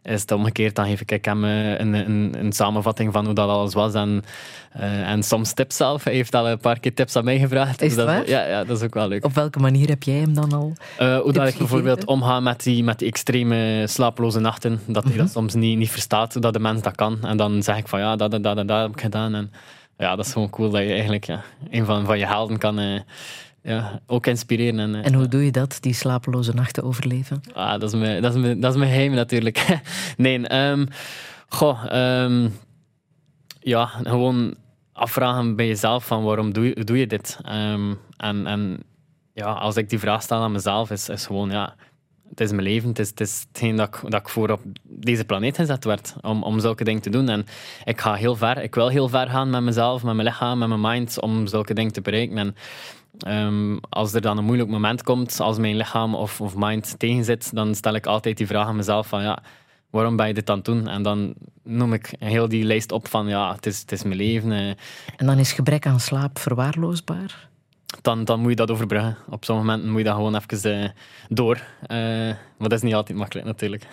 is het omgekeerd. Dan geef ik hem eh, een, een, een samenvatting van hoe dat alles was. En, eh, en soms tips zelf. Hij heeft al een paar keer tips aan mij gevraagd. Is het dat, waar? Ja, ja, dat is ook wel leuk. Op welke manier heb jij hem dan al? Eh, hoe dat ik bijvoorbeeld gegeven? omga met die, met die extreme slapeloze nachten. Dat hij dat soms niet, niet verstaat, dat de mens dat kan. En dan zeg ik van ja, dat en dat en dat heb ik gedaan. En ja, dat is gewoon cool dat je eigenlijk ja, een van, van je helden kan eh, ja, ook inspireren. En, eh, En hoe doe je dat, die slapeloze nachten overleven? Ah, dat, is mijn, dat, is mijn, dat is mijn geheim natuurlijk. <laughs> nee, ehm goh, ehm, ja, gewoon afvragen bij jezelf van waarom doe je, doe je dit? Ehm, en, en ja, als ik die vraag stel aan mezelf, is, is gewoon ja, het is mijn leven, het is, het is hetgeen dat ik, dat ik voor op deze planeet gezet werd om, om zulke dingen te doen. En ik ga heel ver, ik wil heel ver gaan met mezelf, met mijn lichaam, met mijn mind, om zulke dingen te bereiken. En Ehm, als er dan een moeilijk moment komt, als mijn lichaam of, of mind tegenzit, dan stel ik altijd die vraag aan mezelf van ja, waarom ben je dit aan het doen? En dan noem ik heel die lijst op van ja, het is, het is mijn leven. eh. En dan is gebrek aan slaap verwaarloosbaar? Dan, dan moet je dat overbruggen. Op sommige momenten moet je dat gewoon even eh, door. Eh, maar dat is niet altijd makkelijk natuurlijk.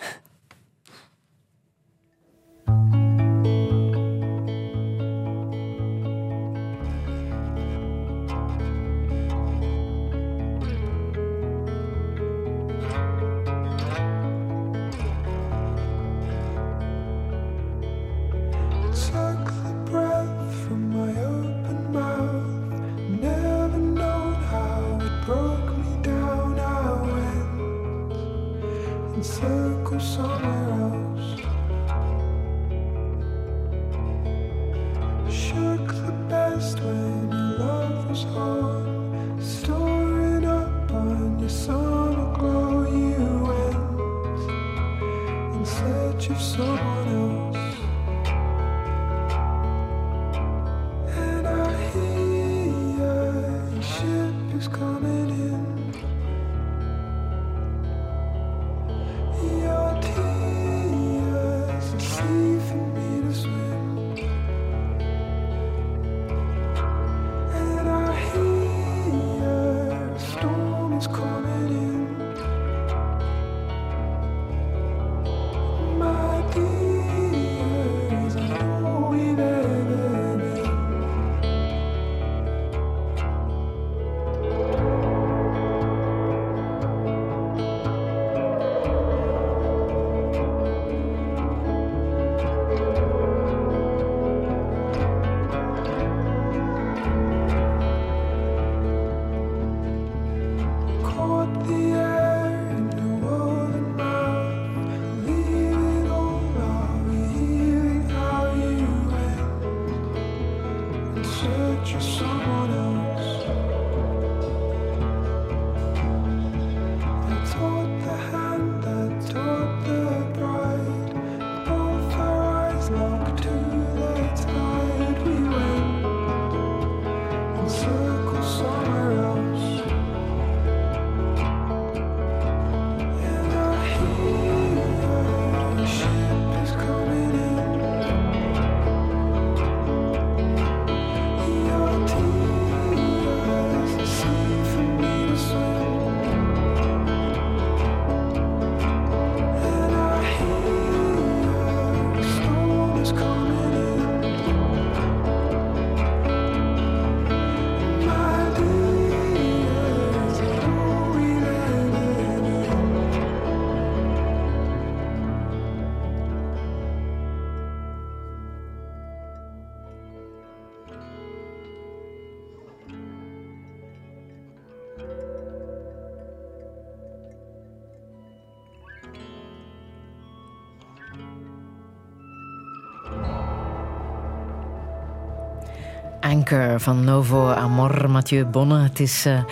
Anchor van Novo Amor, Mathieu Bonne. Het is eh,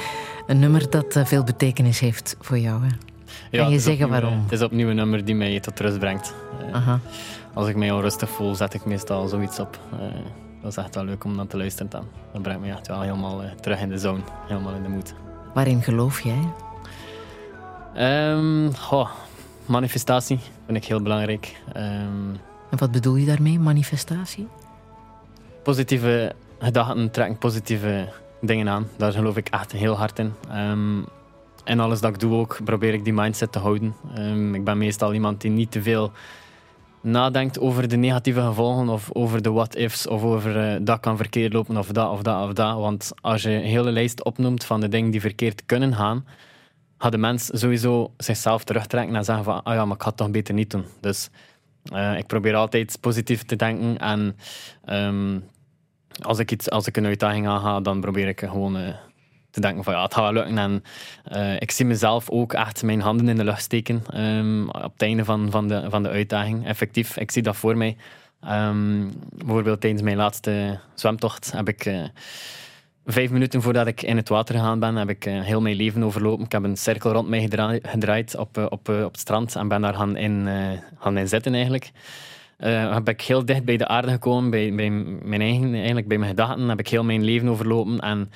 een nummer dat eh, veel betekenis heeft voor jou. Hè? Ja, kan je zeggen opnieuw, waarom? Het is opnieuw een nummer die mij tot rust brengt. Eh, Aha. Als ik mij onrustig voel, zet ik meestal zoiets op. Eh, dat is echt wel leuk om naar te luisteren dan. Dat brengt me echt wel helemaal eh, terug in de zone. Helemaal in de moed. Waarin geloof jij? Ehm, goh, manifestatie vind ik heel belangrijk. Ehm, En wat bedoel je daarmee, manifestatie? positieve gedachten trekken positieve dingen aan. Daar geloof ik echt heel hard in. Ehm, en alles dat ik doe ook, probeer ik die mindset te houden. Ehm, ik ben meestal iemand die niet te veel nadenkt over de negatieve gevolgen of over de what-ifs of over eh, dat kan verkeerd lopen of dat of dat of dat. Want als je een hele lijst opnoemt van de dingen die verkeerd kunnen gaan, gaat de mens sowieso zichzelf terugtrekken en zeggen van ah ja, maar ik ga het toch beter niet doen. Dus eh, ik probeer altijd positief te denken en ehm, als ik, iets, als ik een uitdaging aanga, dan probeer ik gewoon eh, te denken van ja, het gaat lukken. En eh, ik zie mezelf ook echt mijn handen in de lucht steken ehm, op het einde van, van, de, van de uitdaging. Effectief, ik zie dat voor mij. Ehm, bijvoorbeeld tijdens mijn laatste zwemtocht heb ik... eh, Vijf minuten voordat ik in het water gegaan ben, heb ik heel mijn leven overlopen. Ik heb een cirkel rond mij gedra- gedraaid op, op, op het strand en ben daar gaan in, gaan in zitten eigenlijk. Eh, heb ik heel dicht bij de aarde gekomen, bij, mijn eigen, eigenlijk bij mijn gedachten. Heb ik heel mijn leven overlopen en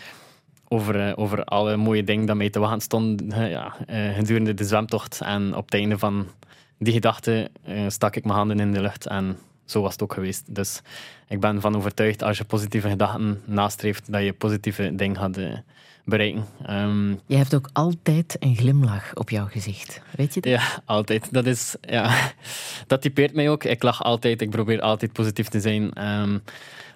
over, eh, over alle mooie dingen dat mij te wachten stonden ja, eh, gedurende de zwemtocht. En op het einde van die gedachte stak ik mijn handen in de lucht en zo was het ook geweest. Dus ik ben van overtuigd als je positieve gedachten nastreeft, dat je positieve dingen gaat bereiken. Ehm, Je hebt ook altijd een glimlach op jouw gezicht. Weet je dat? ja, altijd. Dat, is, ja, dat typeert mij ook. Ik lach altijd, ik probeer altijd positief te zijn. Ehm,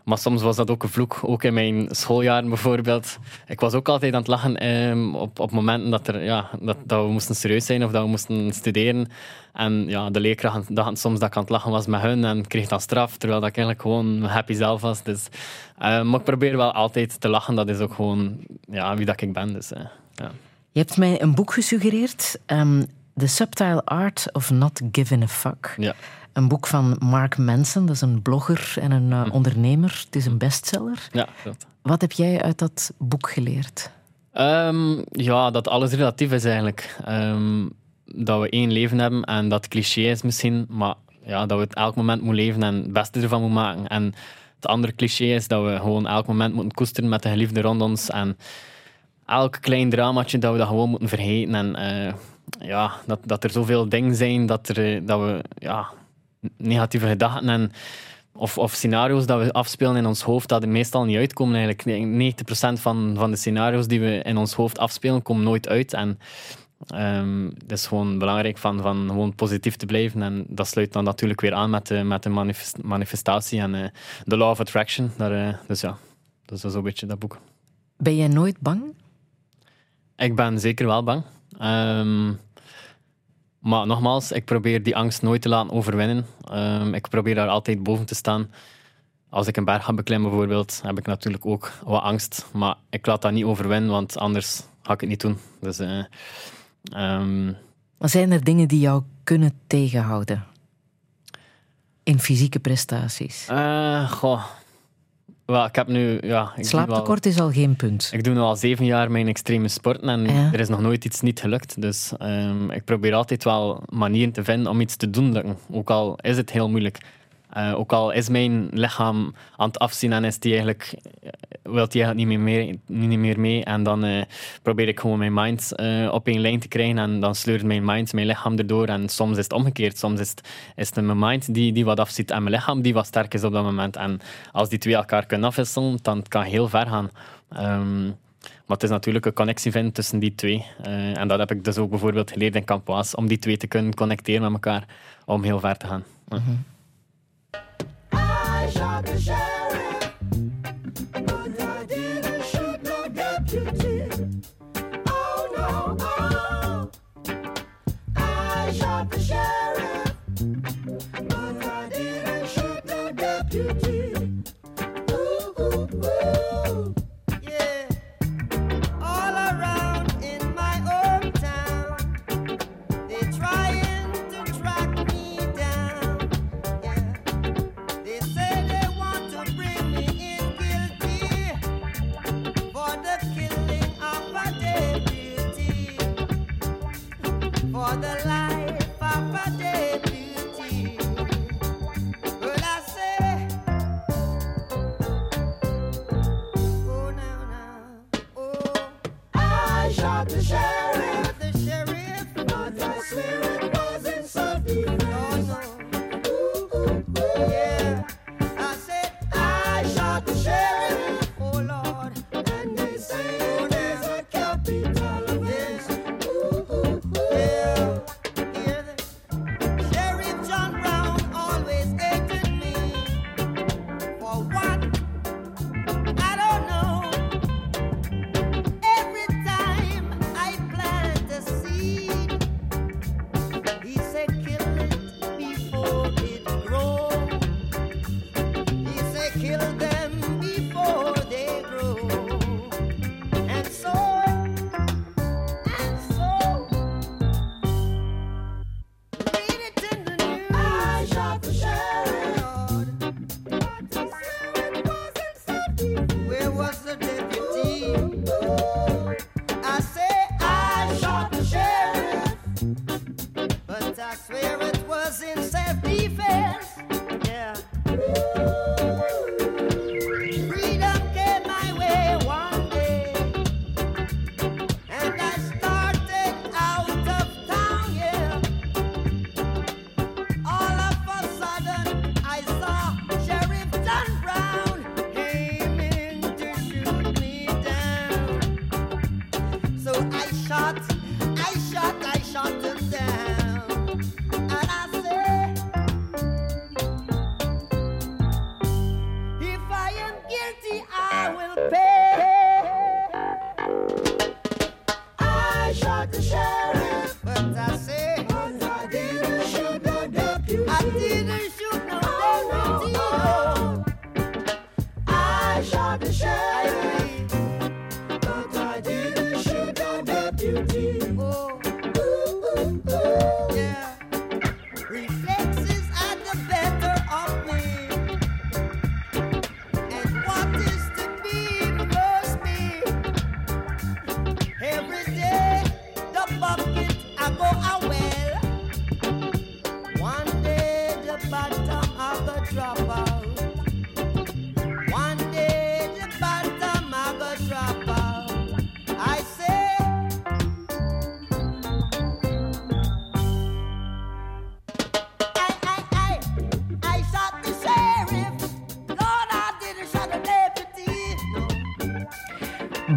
maar soms was dat ook een vloek, ook in mijn schooljaren bijvoorbeeld. Ik was ook altijd aan het lachen ehm, op, op momenten dat, er, ja, dat, dat we moesten serieus zijn of dat we moesten studeren. En ja, de leerkrachten dachten soms dat ik aan het lachen was met hun en kreeg dan straf, terwijl dat ik eigenlijk gewoon happy zelf was. Dus, eh, maar ik probeer wel altijd te lachen, dat is ook gewoon ja, wie dat ik ben. Dus, eh, ja. Je hebt mij een boek gesuggereerd. ehm, The Subtle Art of Not Giving a Fuck. Ja. Een boek van Mark Manson, dat is een blogger en een eh, ondernemer. Het is een bestseller. Ja, klopt. Wat heb jij uit dat boek geleerd? Ehm, ja, dat alles relatief is eigenlijk. Ehm, dat we één leven hebben en dat cliché is misschien, maar ja, dat we het elk moment moeten leven en het beste ervan moeten maken. En het andere cliché is dat we gewoon elk moment moeten koesteren met de geliefde rond ons en elk klein dramaatje dat we dat gewoon moeten vergeten. En eh, ja, dat, dat er zoveel dingen zijn dat, er, eh, dat we ja, negatieve gedachten en of, of scenario's dat we afspelen in ons hoofd, dat er meestal niet uitkomen. Eigenlijk 90% van, van de scenario's die we in ons hoofd afspelen, komen nooit uit. En ehm het is gewoon belangrijk van, van gewoon positief te blijven. En dat sluit dan natuurlijk weer aan met de, met de manifest- manifestatie en eh, de law of attraction. Daar, eh, dus ja, dat is zo'n beetje dat boek. Ben jij nooit bang? Ik ben zeker wel bang. Ehm, maar nogmaals, ik probeer die angst nooit te laten overwinnen. Ehm, ik probeer daar altijd boven te staan. Als ik een berg ga beklimmen bijvoorbeeld, heb ik natuurlijk ook wat angst. Maar ik laat dat niet overwinnen, want anders ga ik het niet doen. Dus, eh, ehm, zijn er dingen die jou kunnen tegenhouden? In fysieke prestaties? eh, goh, Wel, ik heb nu... Ja, ik Slaaptekort is al geen punt. Ik doe nu al zeven jaar mijn extreme sporten en Ja. er is nog nooit iets niet gelukt. Dus ehm, ik probeer altijd wel manieren te vinden om iets te doen lukken. Ook al is het heel moeilijk. Eh, ook al is mijn lichaam aan het afzien en is die eigenlijk, eh, wil die eigenlijk niet meer mee, niet meer mee. En dan eh, probeer ik gewoon mijn mind op één lijn te krijgen. En dan sleurt mijn mind, mijn lichaam erdoor. En soms is het omgekeerd. Soms is het, is het mijn mind die, die wat afziet en mijn lichaam die wat sterk is op dat moment. En als die twee elkaar kunnen afwisselen, dan kan het heel ver gaan. Ehm, maar het is natuurlijk een connectie vinden tussen die twee. En dat heb ik dus ook bijvoorbeeld geleerd in Campoas, om die twee te kunnen connecteren met elkaar, om heel ver te gaan. I shot the sheriff,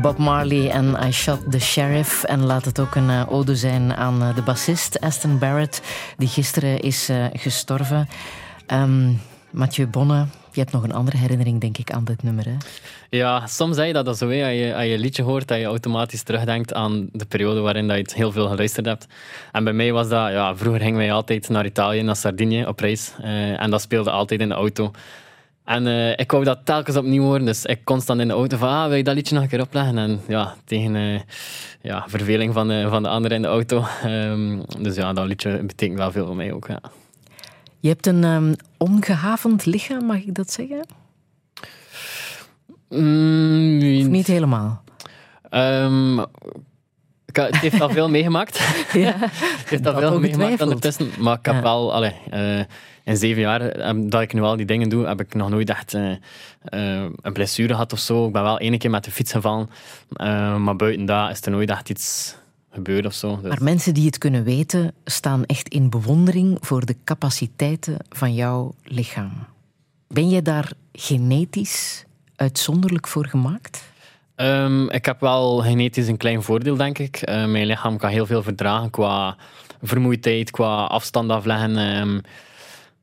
Bob Marley en I Shot the Sheriff. En laat het ook een eh, ode zijn aan eh, de bassist Aston Barrett, die gisteren is eh, gestorven. Ehm, Mathieu Bonne, je hebt nog een andere herinnering, denk ik, aan dit nummer. Ja, soms zeg je dat, dat zo. Hè. Als, je, als je een liedje hoort, dat je automatisch terugdenkt aan de periode waarin dat je het heel veel geluisterd hebt. En bij mij was dat... Ja, vroeger gingen wij altijd naar Italië, naar Sardinië, op reis. En dat speelde altijd in de auto. En eh, ik wou dat telkens opnieuw horen, dus ik constant in de auto van, ah, wil je dat liedje nog een keer opleggen? En ja, tegen eh, ja, verveling van de, van de anderen in de auto. <laughs> Ehm, dus ja, dat liedje betekent wel veel voor mij ook, ja. Je hebt een ehm, ongehavend lichaam, mag ik dat zeggen? Mm, Of niet helemaal? Ehm, het heeft al veel meegemaakt. <laughs> <laughs> Ja, Het heeft al dat veel meegemaakt ondertussen. Maar ik heb Ja. wel, allee, eh, in zeven jaar eh, dat ik nu al die dingen doe, heb ik nog nooit echt eh, eh, een blessure gehad of zo. Ik ben wel één keer met de fiets gevallen. Maar buiten dat is er nooit echt iets gebeurd of zo. Dus- Maar mensen die het kunnen weten, staan echt in bewondering voor de capaciteiten van jouw lichaam. Ben jij daar genetisch uitzonderlijk voor gemaakt? Ehm, ik heb wel genetisch een klein voordeel, denk ik. Eh, mijn lichaam kan heel veel verdragen qua vermoeidheid, qua afstand afleggen. ehm.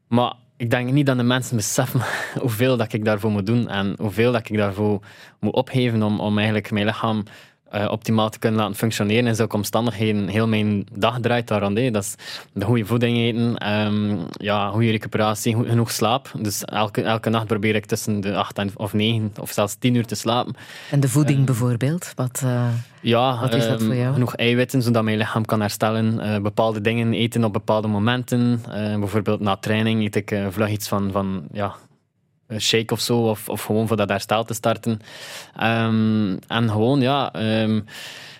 maar ik denk niet dat de mensen beseffen <laughs> hoeveel dat ik daarvoor moet doen en hoeveel dat ik daarvoor moet opgeven om, om eigenlijk mijn lichaam eh, optimaal te kunnen laten functioneren in zulke omstandigheden. Heel mijn dag draait daar rond. hè. Dat is de goede voeding eten, ehm, ja, goede recuperatie, goed- genoeg slaap. Dus elke, elke nacht probeer ik tussen de acht en, of negen of zelfs tien uur te slapen. En de voeding bijvoorbeeld? Wat, eh, Ja, Wat is dat ehm, voor jou? genoeg eiwitten zodat mijn lichaam kan herstellen. Eh, bepaalde dingen eten op bepaalde momenten. Bijvoorbeeld na training eet ik vlug iets van, van ja, shake of zo, of, of gewoon voor dat herstel te starten. Ehm, en gewoon, ja, ehm,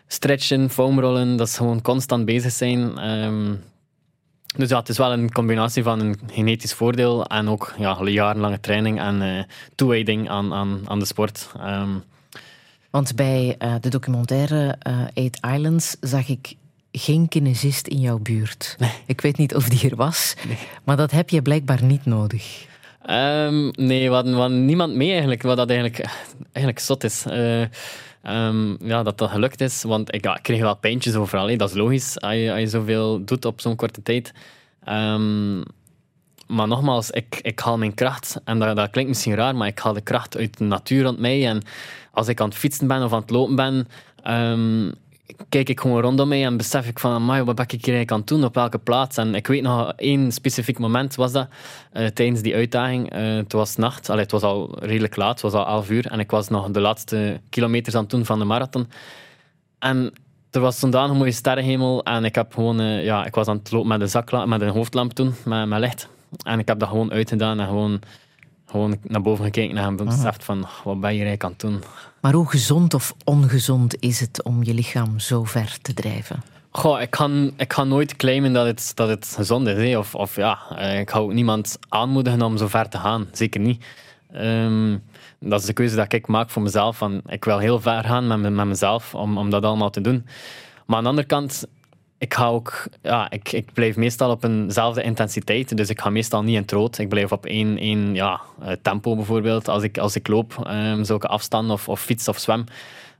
stretchen, foamrollen, dat is gewoon constant bezig zijn. Ehm, dus ja, het is wel een combinatie van een genetisch voordeel en ook ja, jarenlange training en eh toewijding aan, aan, aan de sport. Want bij eh, de documentaire eh, Eight Islands zag ik geen kinesist in jouw buurt. Ik weet niet of die er was, maar dat heb je blijkbaar niet nodig. Ehm, nee, we niemand mee eigenlijk, wat dat eigenlijk, eigenlijk zot is. Ehm, ja, dat dat gelukt is, want ik, kreeg wel pijntjes overal. Dat is logisch, als je, als je zoveel doet op zo'n korte tijd. Ehm, maar nogmaals, ik, ik haal mijn kracht, en dat, dat klinkt misschien raar, maar ik haal de kracht uit de natuur rond mij. En als ik aan het fietsen ben of aan het lopen ben, kijk ik gewoon rondom mij en besef ik van, amai, wat ben ik hier eigenlijk aan doen, op welke plaats? En ik weet nog, één specifiek moment was dat, eh, tijdens die uitdaging. Eh, het was nacht, Allee, het was al redelijk laat, het was al 11 uur, en ik was nog de laatste kilometers aan het doen van de marathon. En er was zo'n een mooie sterrenhemel en ik, heb gewoon, eh, ja, ik was aan het lopen met een, zakla met een hoofdlamp toen, met, met licht. En ik heb dat gewoon uitgedaan en gewoon, gewoon naar boven gekeken en beseft van, wat ben je eigenlijk aan het doen? Maar hoe gezond of ongezond is het om je lichaam zo ver te drijven? Goh, ik kan, ik kan nooit claimen dat het, dat het gezond is. hè. Of, of ja, eh, ik ga ook niemand aanmoedigen om zo ver te gaan. Zeker niet. Ehm, dat is de keuze dat ik maak voor mezelf. Van, ik wil heel ver gaan met, me- met mezelf om, om dat allemaal te doen. Maar aan de andere kant, ik, ga ook, ja, ik, ik blijf meestal op eenzelfde intensiteit. Dus ik ga meestal niet in het. Ik blijf op één, één ja, eh, tempo bijvoorbeeld. Als ik, als ik loop, ehm, zulke afstanden of, of fiets of zwem.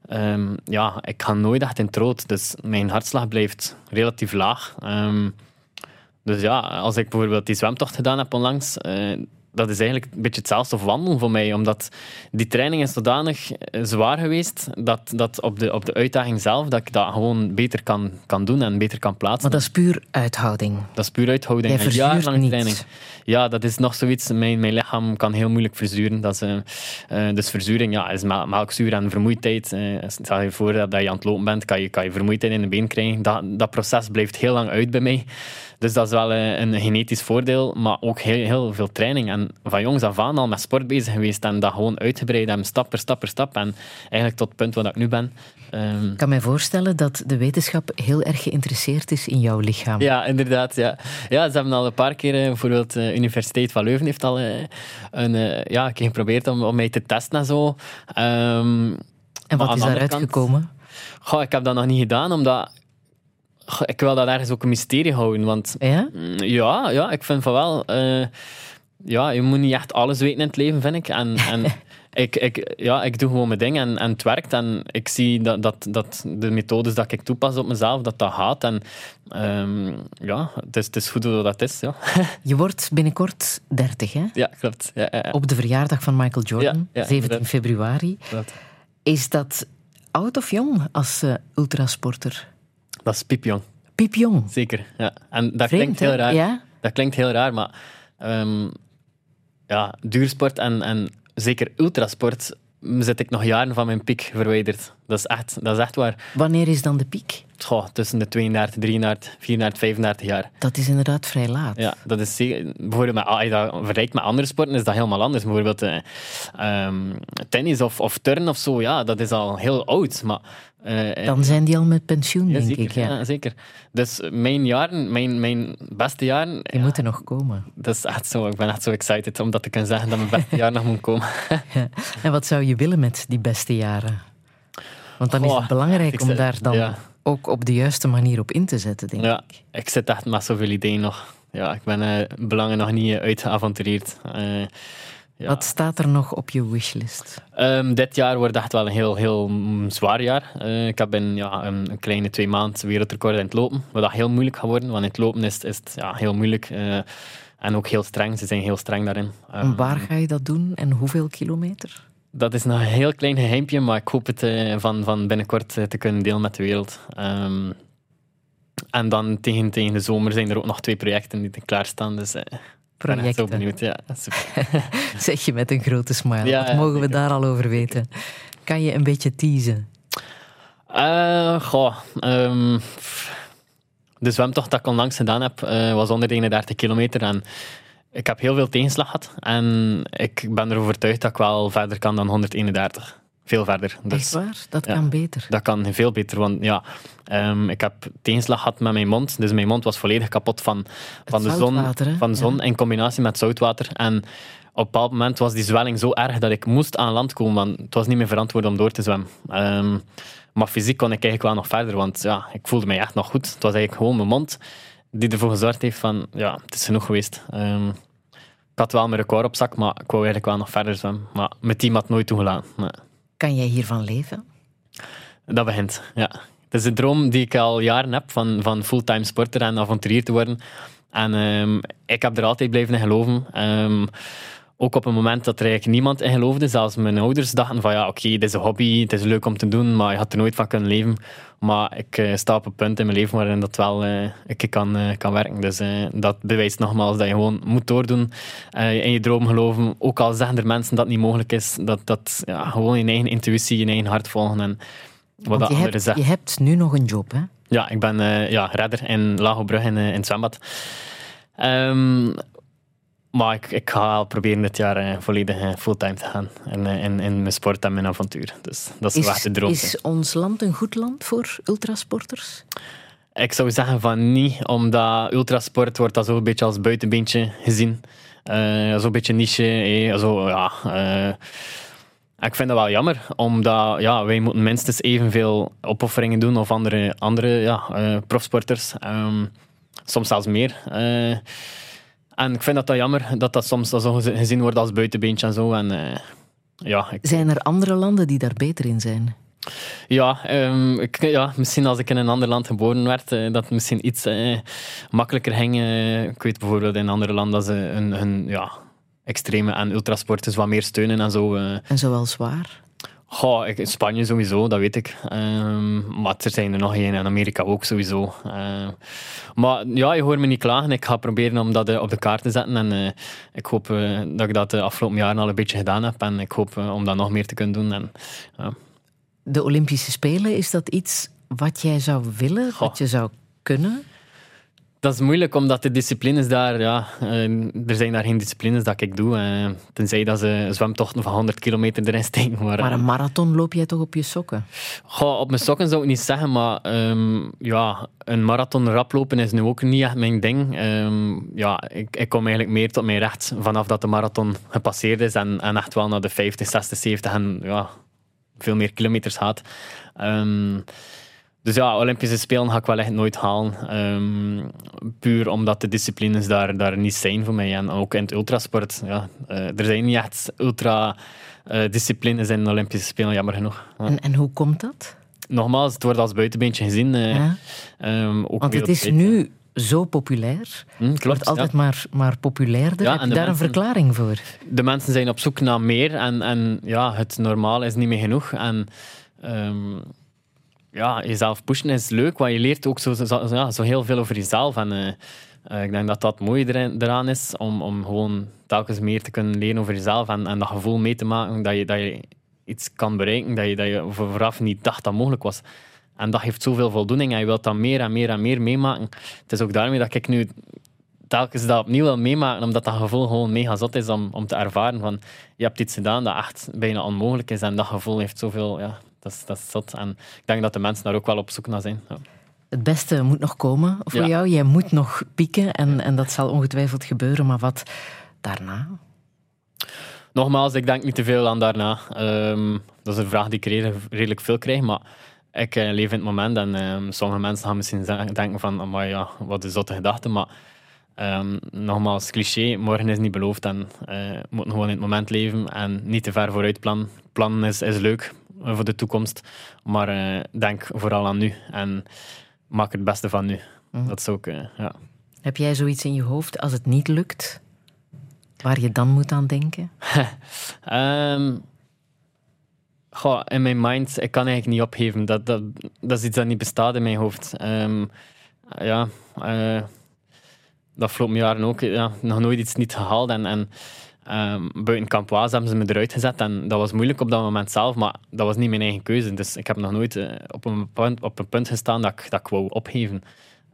Ehm, ja, ik ga nooit echt in het. Dus mijn hartslag blijft relatief laag. Ehm, dus ja, als ik bijvoorbeeld die zwemtocht gedaan heb onlangs, eh, dat is eigenlijk een beetje hetzelfde als wandelen voor mij. Omdat die training is zodanig eh, zwaar geweest, dat, dat op, de, op de uitdaging zelf, dat ik dat gewoon beter kan, kan doen en beter kan plaatsen. Maar dat is puur uithouding. Dat is puur uithouding. Jij jarenlange training. Ja, dat is nog zoiets. Mijn, mijn lichaam kan heel moeilijk verzuren. Dat is, eh, eh, dus verzuring ja, is mel- melkzuur en vermoeidheid. Eh, stel je voor dat je aan het lopen bent, kan je, kan je vermoeidheid in de been krijgen. Dat, dat proces blijft heel lang uit bij mij. Dus dat is wel eh, een genetisch voordeel, maar ook heel, heel veel training. En van jongs af aan al met sport bezig geweest en dat gewoon uitgebreid hebben, stap per stap per stap. En eigenlijk tot het punt waar ik nu ben. Ehm, Ik kan mij voorstellen dat de wetenschap heel erg geïnteresseerd is in jouw lichaam. Ja, inderdaad. Ja. Ja, ze hebben al een paar keer, eh, bijvoorbeeld de Universiteit van Leuven heeft al eh, een, eh, ja, een keer geprobeerd om, om mij te testen en zo. Ehm, En wat is daaruit gekomen? Goh, ik heb dat nog niet gedaan, omdat goh, ik wil dat ergens ook een mysterie houden. Want Ja? mm, ja, ja ik vind van wel... eh, ja, je moet niet echt alles weten in het leven, vind ik. En, <laughs> en ik, ik, ja, ik doe gewoon mijn ding en, en het werkt. En ik zie dat, dat, dat de methodes dat ik toepas op mezelf, dat dat gaat. En ehm, ja, het is, het is goed hoe dat is. Ja, <laughs> Je wordt binnenkort 30, hè? ja klopt. Ja, ja. Op de verjaardag van Michael Jordan, Ja, ja, 17 inderdaad. februari. klopt. Is dat oud of jong als eh, ultrasporter? Dat is piepjong, Piepjong. zeker. Ja. En dat Vreemd, klinkt heel hè? raar. Ja? Dat klinkt heel raar, maar ehm, ja, duursport en, en zeker ultrasport zit ik nog jaren van mijn piek verwijderd. Dat is echt, dat is echt waar. Wanneer is dan de piek? Goh, tussen de 32, 33, 34, 35 jaar. Dat is inderdaad vrij laat. Ja, dat is zeker- bijvoorbeeld met, als je dat vergelijkt met andere sporten, is dat helemaal anders. Bijvoorbeeld eh, ehm, tennis of, of turnen of zo, ja, dat is al heel oud. Maar, eh, Dan zijn die al met pensioen, ja, denk zeker, ik. Ja. ja, zeker. Dus mijn jaren, mijn, mijn beste jaren, Die moeten nog komen. dat is echt zo. Ik ben echt zo excited om dat te kunnen zeggen dat mijn beste <laughs> jaar nog moet komen. Ja. En wat zou je willen met die beste jaren? Want dan is het belangrijk om daar dan ja. ook op de juiste manier op in te zetten, denk Ja, ik. ik zit echt met zoveel ideeën nog. Ja, ik ben eh, belangen nog niet uitgeavontureerd. Ja. Wat staat er nog op je wishlist? Ehm, dit jaar wordt echt wel een heel, heel mm, zwaar jaar. Eh, ik heb in ja, een, een kleine twee maanden wereldrecord in het lopen. Wat dat heel moeilijk gaat worden, want in het lopen is, is het ja, heel moeilijk. eh, en ook heel streng, ze zijn heel streng daarin. En Ehm, waar ga je dat doen en hoeveel kilometer? dat is nog een heel klein geheimpje, maar ik hoop het eh, van, van binnenkort te kunnen delen met de wereld. Ehm, en dan tegen, tegen de zomer zijn er ook nog twee projecten die klaarstaan. Dus eh, ik ben Projecten. benieuwd. Ja. <laughs> Zeg je met een grote smile. Ja, Wat mogen we daar al over weten? Kan je een beetje teasen? Eh, goh, pff. de zwemtocht dat ik onlangs gedaan heb, eh, was 131 kilometer. En ik heb heel veel tegenslag gehad. En ik ben ervan overtuigd dat ik wel verder kan dan 131. Veel verder. Dus Echt waar? Dat ja. kan beter. Dat kan veel beter, want ja, ehm, ik heb tegenslag gehad met mijn mond. Dus mijn mond was volledig kapot van, van de zon, hè? van zon Ja. in combinatie met zoutwater. En op een bepaald moment was die zwelling zo erg dat ik moest aan land komen, want het was niet meer verantwoord om door te zwemmen. Ehm, maar fysiek kon ik eigenlijk wel nog verder, want ja, ik voelde mij echt nog goed. Het was eigenlijk gewoon mijn mond die ervoor gezorgd heeft van, ja, het is genoeg geweest. Ehm, ik had wel mijn record op zak, maar ik wou eigenlijk wel nog verder zwemmen. Maar mijn team had nooit toegelaten. Nee. Kan jij hiervan leven? Dat begint, ja. Het is een droom die ik al jaren heb, van, van fulltime sporter en avonturier te worden. En ehm, ik heb er altijd blijven geloven. Ehm, ook op een moment dat er eigenlijk niemand in geloofde. Zelfs mijn ouders dachten van ja, oké, dit is een hobby, het is leuk om te doen, maar je had er nooit van kunnen leven. Maar ik eh, sta op een punt in mijn leven waarin dat wel eh, ik kan, eh, kan werken. Dus dat bewijst nogmaals dat je gewoon moet doordoen. in je droom geloven. Ook al zeggen er mensen dat niet mogelijk is. Dat, dat ja, gewoon je eigen intuïtie, je eigen hart volgen. En wat je anderen hebt, zeggen. je hebt nu nog een job, hè? Ja, ik ben ja, redder in Lagobrug in, in het zwembad. Ehm, maar ik, ik ga proberen dit jaar eh, volledig eh, fulltime te gaan eh, in, in mijn sport en mijn avontuur. Dus dat is, echt de droom. is ons land een goed land voor ultrasporters? Ik zou zeggen van niet, omdat ultrasport wordt dat zo een beetje als buitenbeentje gezien. Eh Zo'n beetje niche. eh, zo, ja, ik vind dat wel jammer, omdat ja, wij moeten minstens evenveel opofferingen doen of andere, andere ja, profsporters. Ehm, soms zelfs meer. En ik vind dat dat jammer, dat dat soms dat zo gezi- gezien wordt als buitenbeentje en zo. En, eh, ja, ik, Zijn er andere landen die daar beter in zijn? ja, ehm, ik, ja, misschien als ik in een ander land geboren werd, eh, dat het misschien iets eh, makkelijker ging. ik weet bijvoorbeeld in andere landen dat ze hun, hun ja, extreme en ultrasporters wat meer steunen en zo. En zoals waar? Goh, ik, Spanje sowieso, dat weet ik. Ehm, maar er zijn er nog een in Amerika ook sowieso. Eh, maar ja, je hoort me niet klagen. Ik ga proberen om dat eh, op de kaart te zetten. En eh, ik hoop eh, dat ik dat de afgelopen jaren al een beetje gedaan heb. En ik hoop om dat nog meer te kunnen doen. En. De Olympische Spelen, is dat iets wat jij zou willen, wat je zou kunnen? Dat is moeilijk, omdat de disciplines daar, ja, eh, er zijn daar geen disciplines dat ik doe. eh, tenzij dat ze zwemtochten van 100 kilometer erin steken. Maar, Maar eh, een marathon loop jij toch op je sokken? goh, op mijn sokken zou ik niet zeggen, maar ehm, ja, een marathon raplopen is nu ook niet echt mijn ding. Ehm, ja, ik, ik kom eigenlijk meer tot mijn recht vanaf dat de marathon gepasseerd is en, en echt wel naar de 50, 60, 70 en ja, veel meer kilometers gaat. Ehm, dus ja, Olympische Spelen ga ik wel echt nooit halen. Ehm, puur omdat de disciplines daar, daar niet zijn voor mij. En ook in het ultrasport. Ja, eh, er zijn niet echt ultra-disciplines in de Olympische Spelen, jammer genoeg. Ja. En, en hoe komt dat? Nogmaals, het wordt als buitenbeentje gezien. eh, Ja? ook Want het is nu zo populair. Hm, Het klopt, wordt altijd ja. maar, maar populairder. Ja, Heb en je daar mensen- een verklaring voor? de mensen zijn op zoek naar meer en, en ja, het normaal is niet meer genoeg. En ehm, ja, jezelf pushen is leuk, want je leert ook zo, zo, ja, zo heel veel over jezelf. En eh, eh, ik denk dat dat erin- eraan is, om, om gewoon telkens meer te kunnen leren over jezelf en, en dat gevoel mee te maken dat je, dat je iets kan bereiken dat je, dat je vooraf niet dacht dat mogelijk was. En dat geeft zoveel voldoening en je wilt dat meer en meer en meer meemaken. Het is ook daarmee dat ik nu telkens dat opnieuw wil meemaken, omdat dat gevoel gewoon mega zot is om, om te ervaren van je hebt iets gedaan dat echt bijna onmogelijk is en dat gevoel heeft zoveel, ja, dat is, dat is zot. En ik denk dat de mensen daar ook wel op zoek naar zijn. Ja. Het beste moet nog komen voor Ja. jou. Jij moet nog pieken en, en dat zal ongetwijfeld gebeuren. Maar wat daarna? Nogmaals, ik denk niet te veel aan daarna. Ehm, dat is een vraag die ik redelijk, redelijk veel krijg, maar ik eh, leef in het moment en ehm, sommige mensen gaan misschien denken van, maar ja, wat een zotte gedachte, maar ehm, nogmaals, cliché, morgen is niet beloofd en eh we moeten gewoon in het moment leven en niet te ver vooruit plannen. Plannen is, is leuk voor de toekomst, maar eh, denk vooral aan nu en maak het beste van nu. Dat is ook, eh, ja. Heb jij zoiets in je hoofd als het niet lukt? Waar je dan moet aan denken? <laughs> Ehm goh, in mijn mind, ik kan eigenlijk niet opgeven. Dat, dat, dat is iets dat niet bestaat in mijn hoofd. Ehm, ja, eh de afgelopen jaren ook ja, nog nooit iets niet gehaald. En, en ehm, buiten Campoise hebben ze me eruit gezet. En dat was moeilijk op dat moment zelf, maar dat was niet mijn eigen keuze. Dus ik heb nog nooit eh, op, een punt, op een punt gestaan dat ik, dat wou opgeven.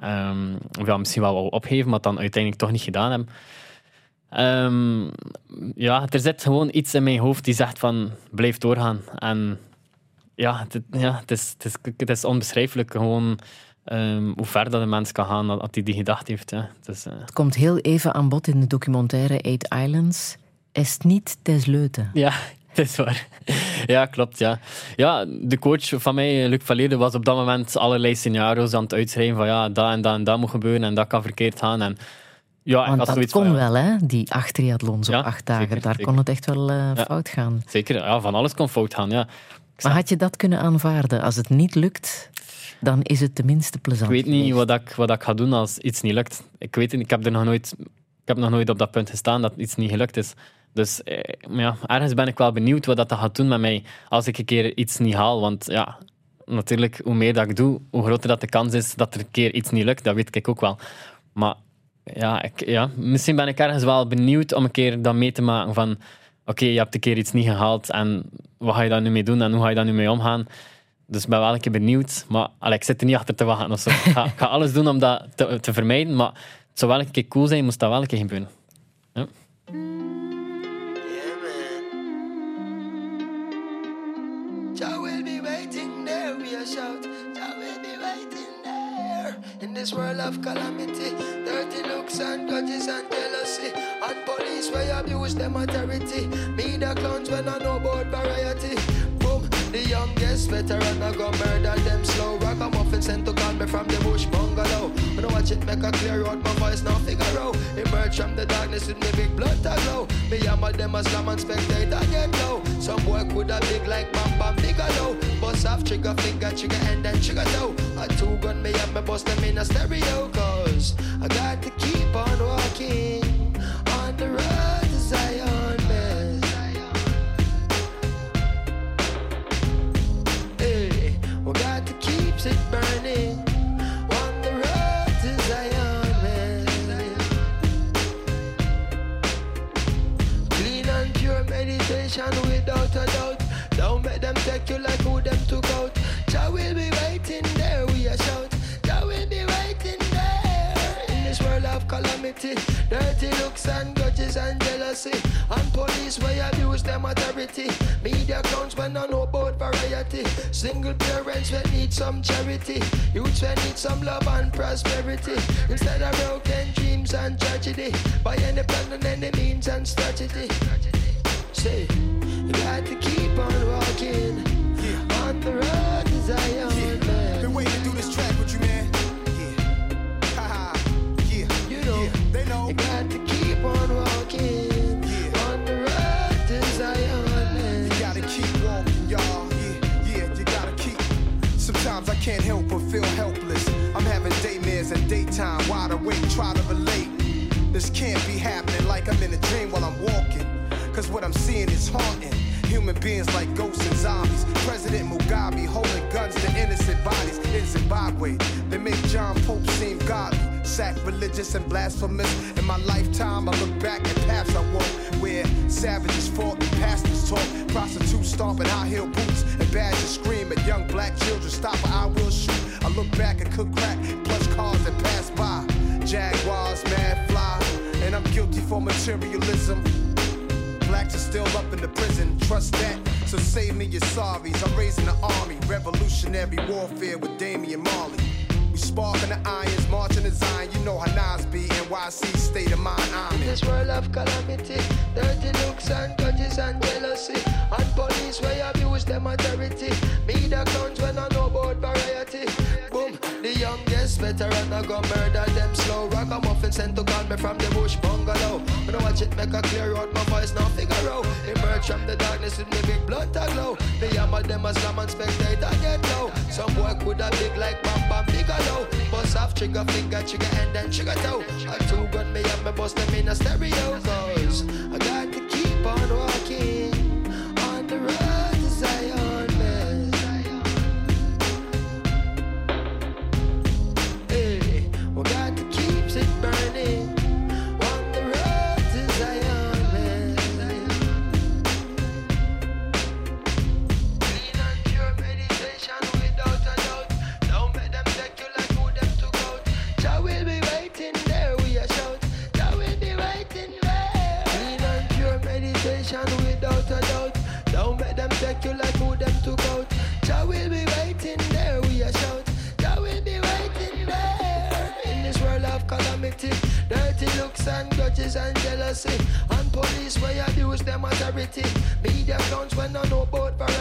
Ehm, of ja, misschien wel wou opgeven, maar dan uiteindelijk toch niet gedaan heb. Ehm, ja, er zit gewoon iets in mijn hoofd die zegt van blijf doorgaan. En ja, het, ja, is, het, is, het is onbeschrijfelijk gewoon ehm, hoe ver dat een mens kan gaan dat hij die gedacht heeft. Ja. Het is, eh, Het komt heel even aan bod in de documentaire Eight Islands. Is niet desleuten? Ja, <laughs> het is waar. Ja, klopt. Ja. ja, de coach van mij, Luc Valerde, was op dat moment allerlei scenario's aan het uitschrijven van ja, dat en dat en dat moet gebeuren en dat kan verkeerd gaan. En, ja, Want dat kon van, ja, wel, hè? die acht triathlons op Ja, acht dagen. zeker, Daar zeker. kon het echt wel eh, Ja. fout gaan. Zeker, ja, van alles kon fout gaan. Ja. Maar had je dat kunnen aanvaarden? Als het niet lukt, dan is het tenminste plezant. Ik weet niet geweest. wat ik, wat ik ga doen als iets niet lukt. Ik weet het, ik heb er nog nooit, ik heb nog nooit op dat punt gestaan dat iets niet gelukt is. Dus eh, ja, ergens ben ik wel benieuwd wat dat gaat doen met mij als ik een keer iets niet haal. Want ja, natuurlijk, hoe meer dat ik doe, hoe groter dat de kans is dat er een keer iets niet lukt. Dat weet ik ook wel. Maar ja, ik, ja misschien ben ik ergens wel benieuwd om een keer dat mee te maken van oké, je hebt een keer iets niet gehaald en wat ga je daar nu mee doen en hoe ga je daar nu mee omgaan? Dus ben wel een keer benieuwd. Maar allee, ik zit er niet achter te wachten of zo. Ik ga, ik ga alles doen om dat te, te vermijden. Maar het zou wel een keer cool zijn, moest dat wel een keer gebeuren. Ja. This world of calamity, dirty looks and grudges and jealousy, and police where abuse them authority. Media clowns when I know about variety. The youngest veteran I go murder them slow. Ragamuffin sent to call me from the bush bungalow. When I watch it make a clear out my voice now figure out. Emerge from the darkness with me big blood to glow. Me hammer them a slam and spectator get low. Some boy could have big like Bam Bam Bigelow. Bust off trigger finger, trigger end and trigger toe. A two gun me up me bust them in a stereo. Cause I got to keep on walking some love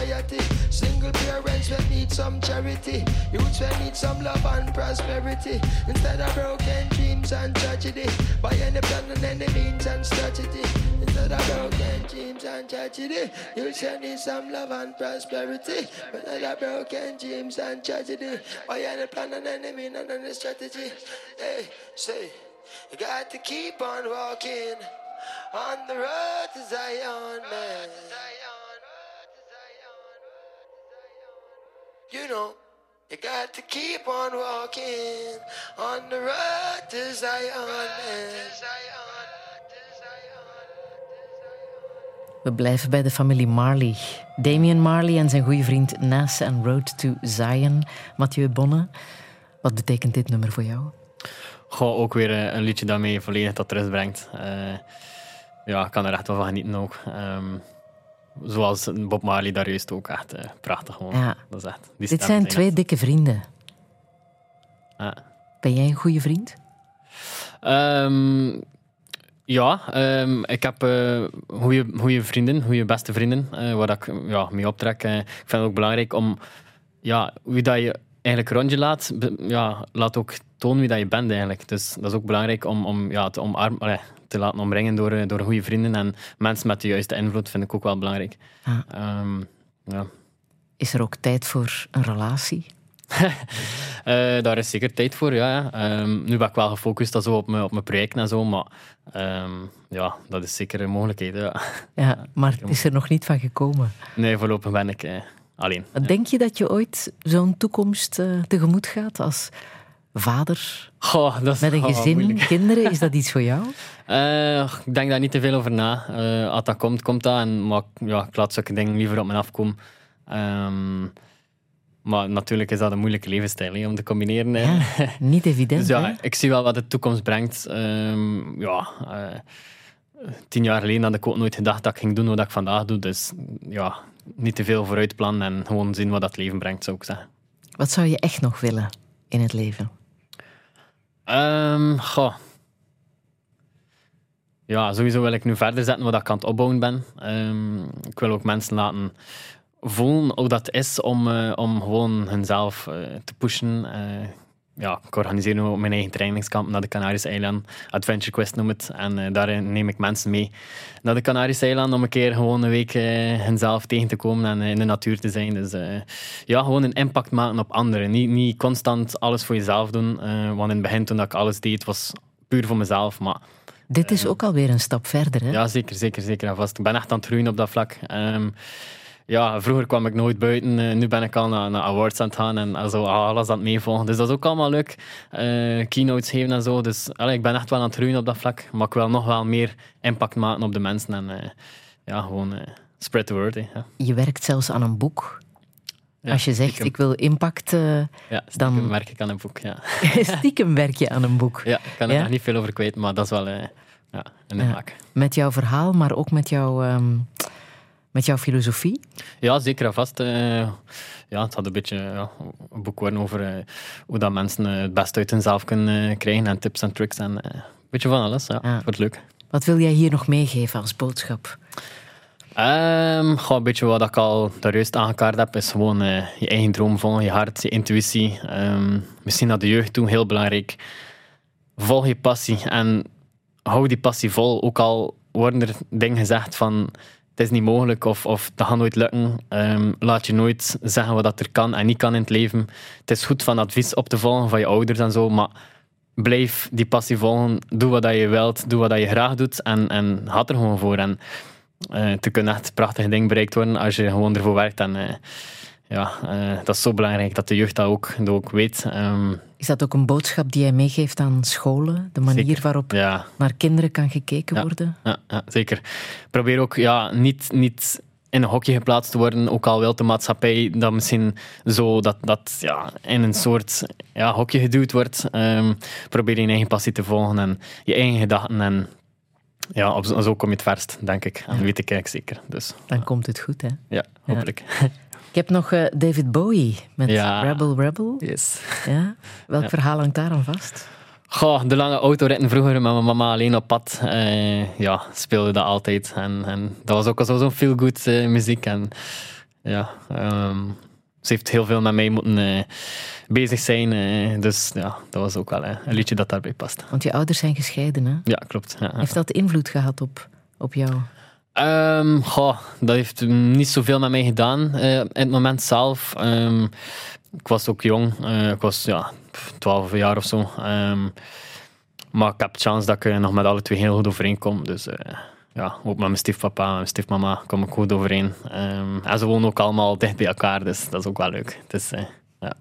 variety. Single parents when need some charity. Youths when need some love and prosperity. Instead of broken dreams and tragedy. By any plan and any means and strategy. Instead of broken dreams and tragedy. Youths when need some love and prosperity. But instead of broken dreams and tragedy. By any plan and any means and any strategy. Hey, say, you got to keep on walking on the road to Zion, man. You know, you got to keep on walking on the road to Zion. We blijven bij de familie Marley. Damien Marley en zijn goede vriend Nas en Road to Zion. Mathieu Bonne, wat betekent dit nummer voor jou? Goh, ook weer eh, een liedje dat mij volledig tot rust brengt. Eh, ja, ik kan er echt wel van genieten ook. Ehm, zoals Bob Marley daar juist ook echt eh, prachtig. Ja. Dat is echt, die Dit stemmen zijn twee echt- dikke vrienden. Ben jij een goede vriend? Ehm, ja, ehm, ik heb eh goede vrienden, goede beste vrienden, eh, waar ik ja, mee optrek. Eh, ik vind het ook belangrijk om, ja, wie dat je eigenlijk rond je laat, be- ja, laat ook tonen wie dat je bent eigenlijk. Dus dat is ook belangrijk om, om ja, te, omarmen, allee, te laten omringen door, eh, door goede vrienden en mensen met de juiste invloed vind ik ook wel belangrijk. Ah. Ehm, ja. Is er ook tijd voor een relatie? <laughs> Eh, daar is zeker tijd voor, ja. ja. Ehm, nu ben ik wel gefocust dat zo op, mijn, op mijn project en zo, maar ehm, ja, dat is zeker een mogelijkheid. Ja. Ja, <laughs> maar het is er nog niet van gekomen. Nee, voorlopig ben ik eh, alleen. Denk je dat je ooit zo'n toekomst tegemoet gaat als vader Goh, dat is met een gezin, <laughs> kinderen? Is dat iets voor jou? Eh, ik denk daar niet te veel over na. Eh, als dat komt, komt dat. En, maar ja, ik laat zulke dingen liever op me afkomen. Ehm, maar natuurlijk is dat een moeilijke levensstijl om te combineren. Ja, niet evident. Dus ja, hè? ik zie wel wat de toekomst brengt. Ehm, ja, eh, tien jaar geleden had ik ook nooit gedacht dat ik ging doen wat ik vandaag doe. Dus ja, niet te veel vooruit plannen en gewoon zien wat dat leven brengt, zou ik zeggen. Wat zou je echt nog willen in het leven? Goh. Ja, sowieso wil ik nu verder zetten wat ik aan het opbouwen ben. Ehm, ik wil ook mensen laten voelen hoe dat is om, eh, om gewoon hunzelf eh, te pushen. Eh, ja, ik organiseer nu ook mijn eigen trainingskamp naar de Canarische eilanden. Adventure Quest noem het. En eh, daarin neem ik mensen mee naar de Canarische eilanden om een keer gewoon een week eh hunzelf tegen te komen en eh, in de natuur te zijn. Dus eh, ja, gewoon een impact maken op anderen. Niet, niet constant alles voor jezelf doen. eh, want in het begin, toen ik alles deed, was puur voor mezelf. Maar Dit is ook alweer een stap verder. Hè? ja, zeker, zeker, zeker en vast. Ik ben echt aan het groeien op dat vlak. Ehm, ja, vroeger kwam ik nooit buiten. eh, nu ben ik al naar, naar awards aan het gaan en zo alles aan het meevolgen. Dus dat is ook allemaal leuk. Eh, keynotes geven en zo. Dus allee, ik ben echt wel aan het groeien op dat vlak. Maar ik wil nog wel meer impact maken op de mensen. En eh, ja, gewoon spread the word. ja. Je werkt zelfs aan een boek. Ja, Als je zegt, stiekem. ik wil impact, eh, Ja, stiekem dan werk ik aan een boek. Ja, <laughs> stiekem werk je aan een boek. ja ik kan er Ja? nog niet veel over kwijt, maar dat is wel eh, ja, de Ja. maak. Met jouw verhaal, maar ook met, jouw ehm, met jouw filosofie. Ja, zeker en vast. eh, ja, het had een beetje ja, een boek worden over eh, hoe dat mensen eh, het best uit hunzelf kunnen krijgen en tips en tricks en een beetje van alles. Ja, Ja. wordt leuk. Wat wil jij hier nog meegeven als boodschap? Ehm goh, een beetje wat ik al daar juist aangekaart heb, is gewoon je eigen droom volgen, je hart, je intuïtie. Ehm, misschien naar de jeugd toe, heel belangrijk. Volg je passie en hou die passie vol. Ook al worden er dingen gezegd van het is niet mogelijk of, of dat gaat nooit lukken. Ehm, laat je nooit zeggen wat er kan en niet kan in het leven. Het is goed van advies op te volgen van je ouders en zo, maar blijf die passie volgen. Doe wat je wilt, doe wat je graag doet en, en er gewoon voor. En eh er kunnen echt prachtige dingen bereikt worden als je gewoon ervoor werkt. En eh, ja, eh, dat is zo belangrijk dat de jeugd dat ook, dat ook weet. Ehm, Is dat ook een boodschap die jij meegeeft aan scholen? De manier Zeker. waarop ja, naar kinderen kan gekeken Ja. worden? ja, ja, zeker. Probeer ook ja, niet, niet in een hokje geplaatst te worden, ook al wil de maatschappij dat misschien zo dat, dat ja, in een soort ja, hokje geduwd wordt. Ehm, probeer je eigen passie te volgen en je eigen gedachten. En ja, op, zo zo kom je het verst, denk ik. En dat weet ik eigenlijk zeker. Dus Dan komt het goed, hè? ja, hopelijk. <laughs> Ik heb nog eh, David Bowie met Ja. Rebel Rebel. Yes. Ja? Welk Ja. verhaal hangt daar aan vast? Goh, de lange autoritten vroeger met mijn mama alleen op pad. eh, ja, speelde dat altijd. En, en dat was ook al zo'n feel-good eh, muziek. En ja, ehm, ze heeft heel veel met mij moeten bezig zijn. dus ja, dat was ook wel een liedje dat daarbij past. Want je ouders zijn gescheiden, hè? Ja, klopt. Ja. Heeft dat invloed gehad op, op jou? Ehm, goh, dat heeft niet zoveel met mij gedaan eh, in het moment zelf. Ehm, ik was ook jong, eh, ik was ja, 12 jaar of zo. Ehm, maar ik heb de chance dat ik eh, nog met alle twee heel goed overeenkom. Dus ja, ook met mijn stiefpapa en mijn stiefmama kom ik goed overeen. En ze wonen ook allemaal dicht bij elkaar, dus dat is ook wel leuk. Dus, ja.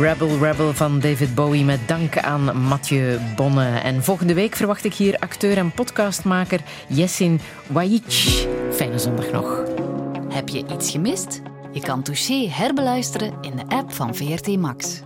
Rebel Rebel van David Bowie met dank aan Mathieu Bonne. En volgende week verwacht ik hier acteur en podcastmaker Jessin Waic. Fijne zondag nog. Heb je iets gemist? Je kan Touché herbeluisteren in de app van VRT Max.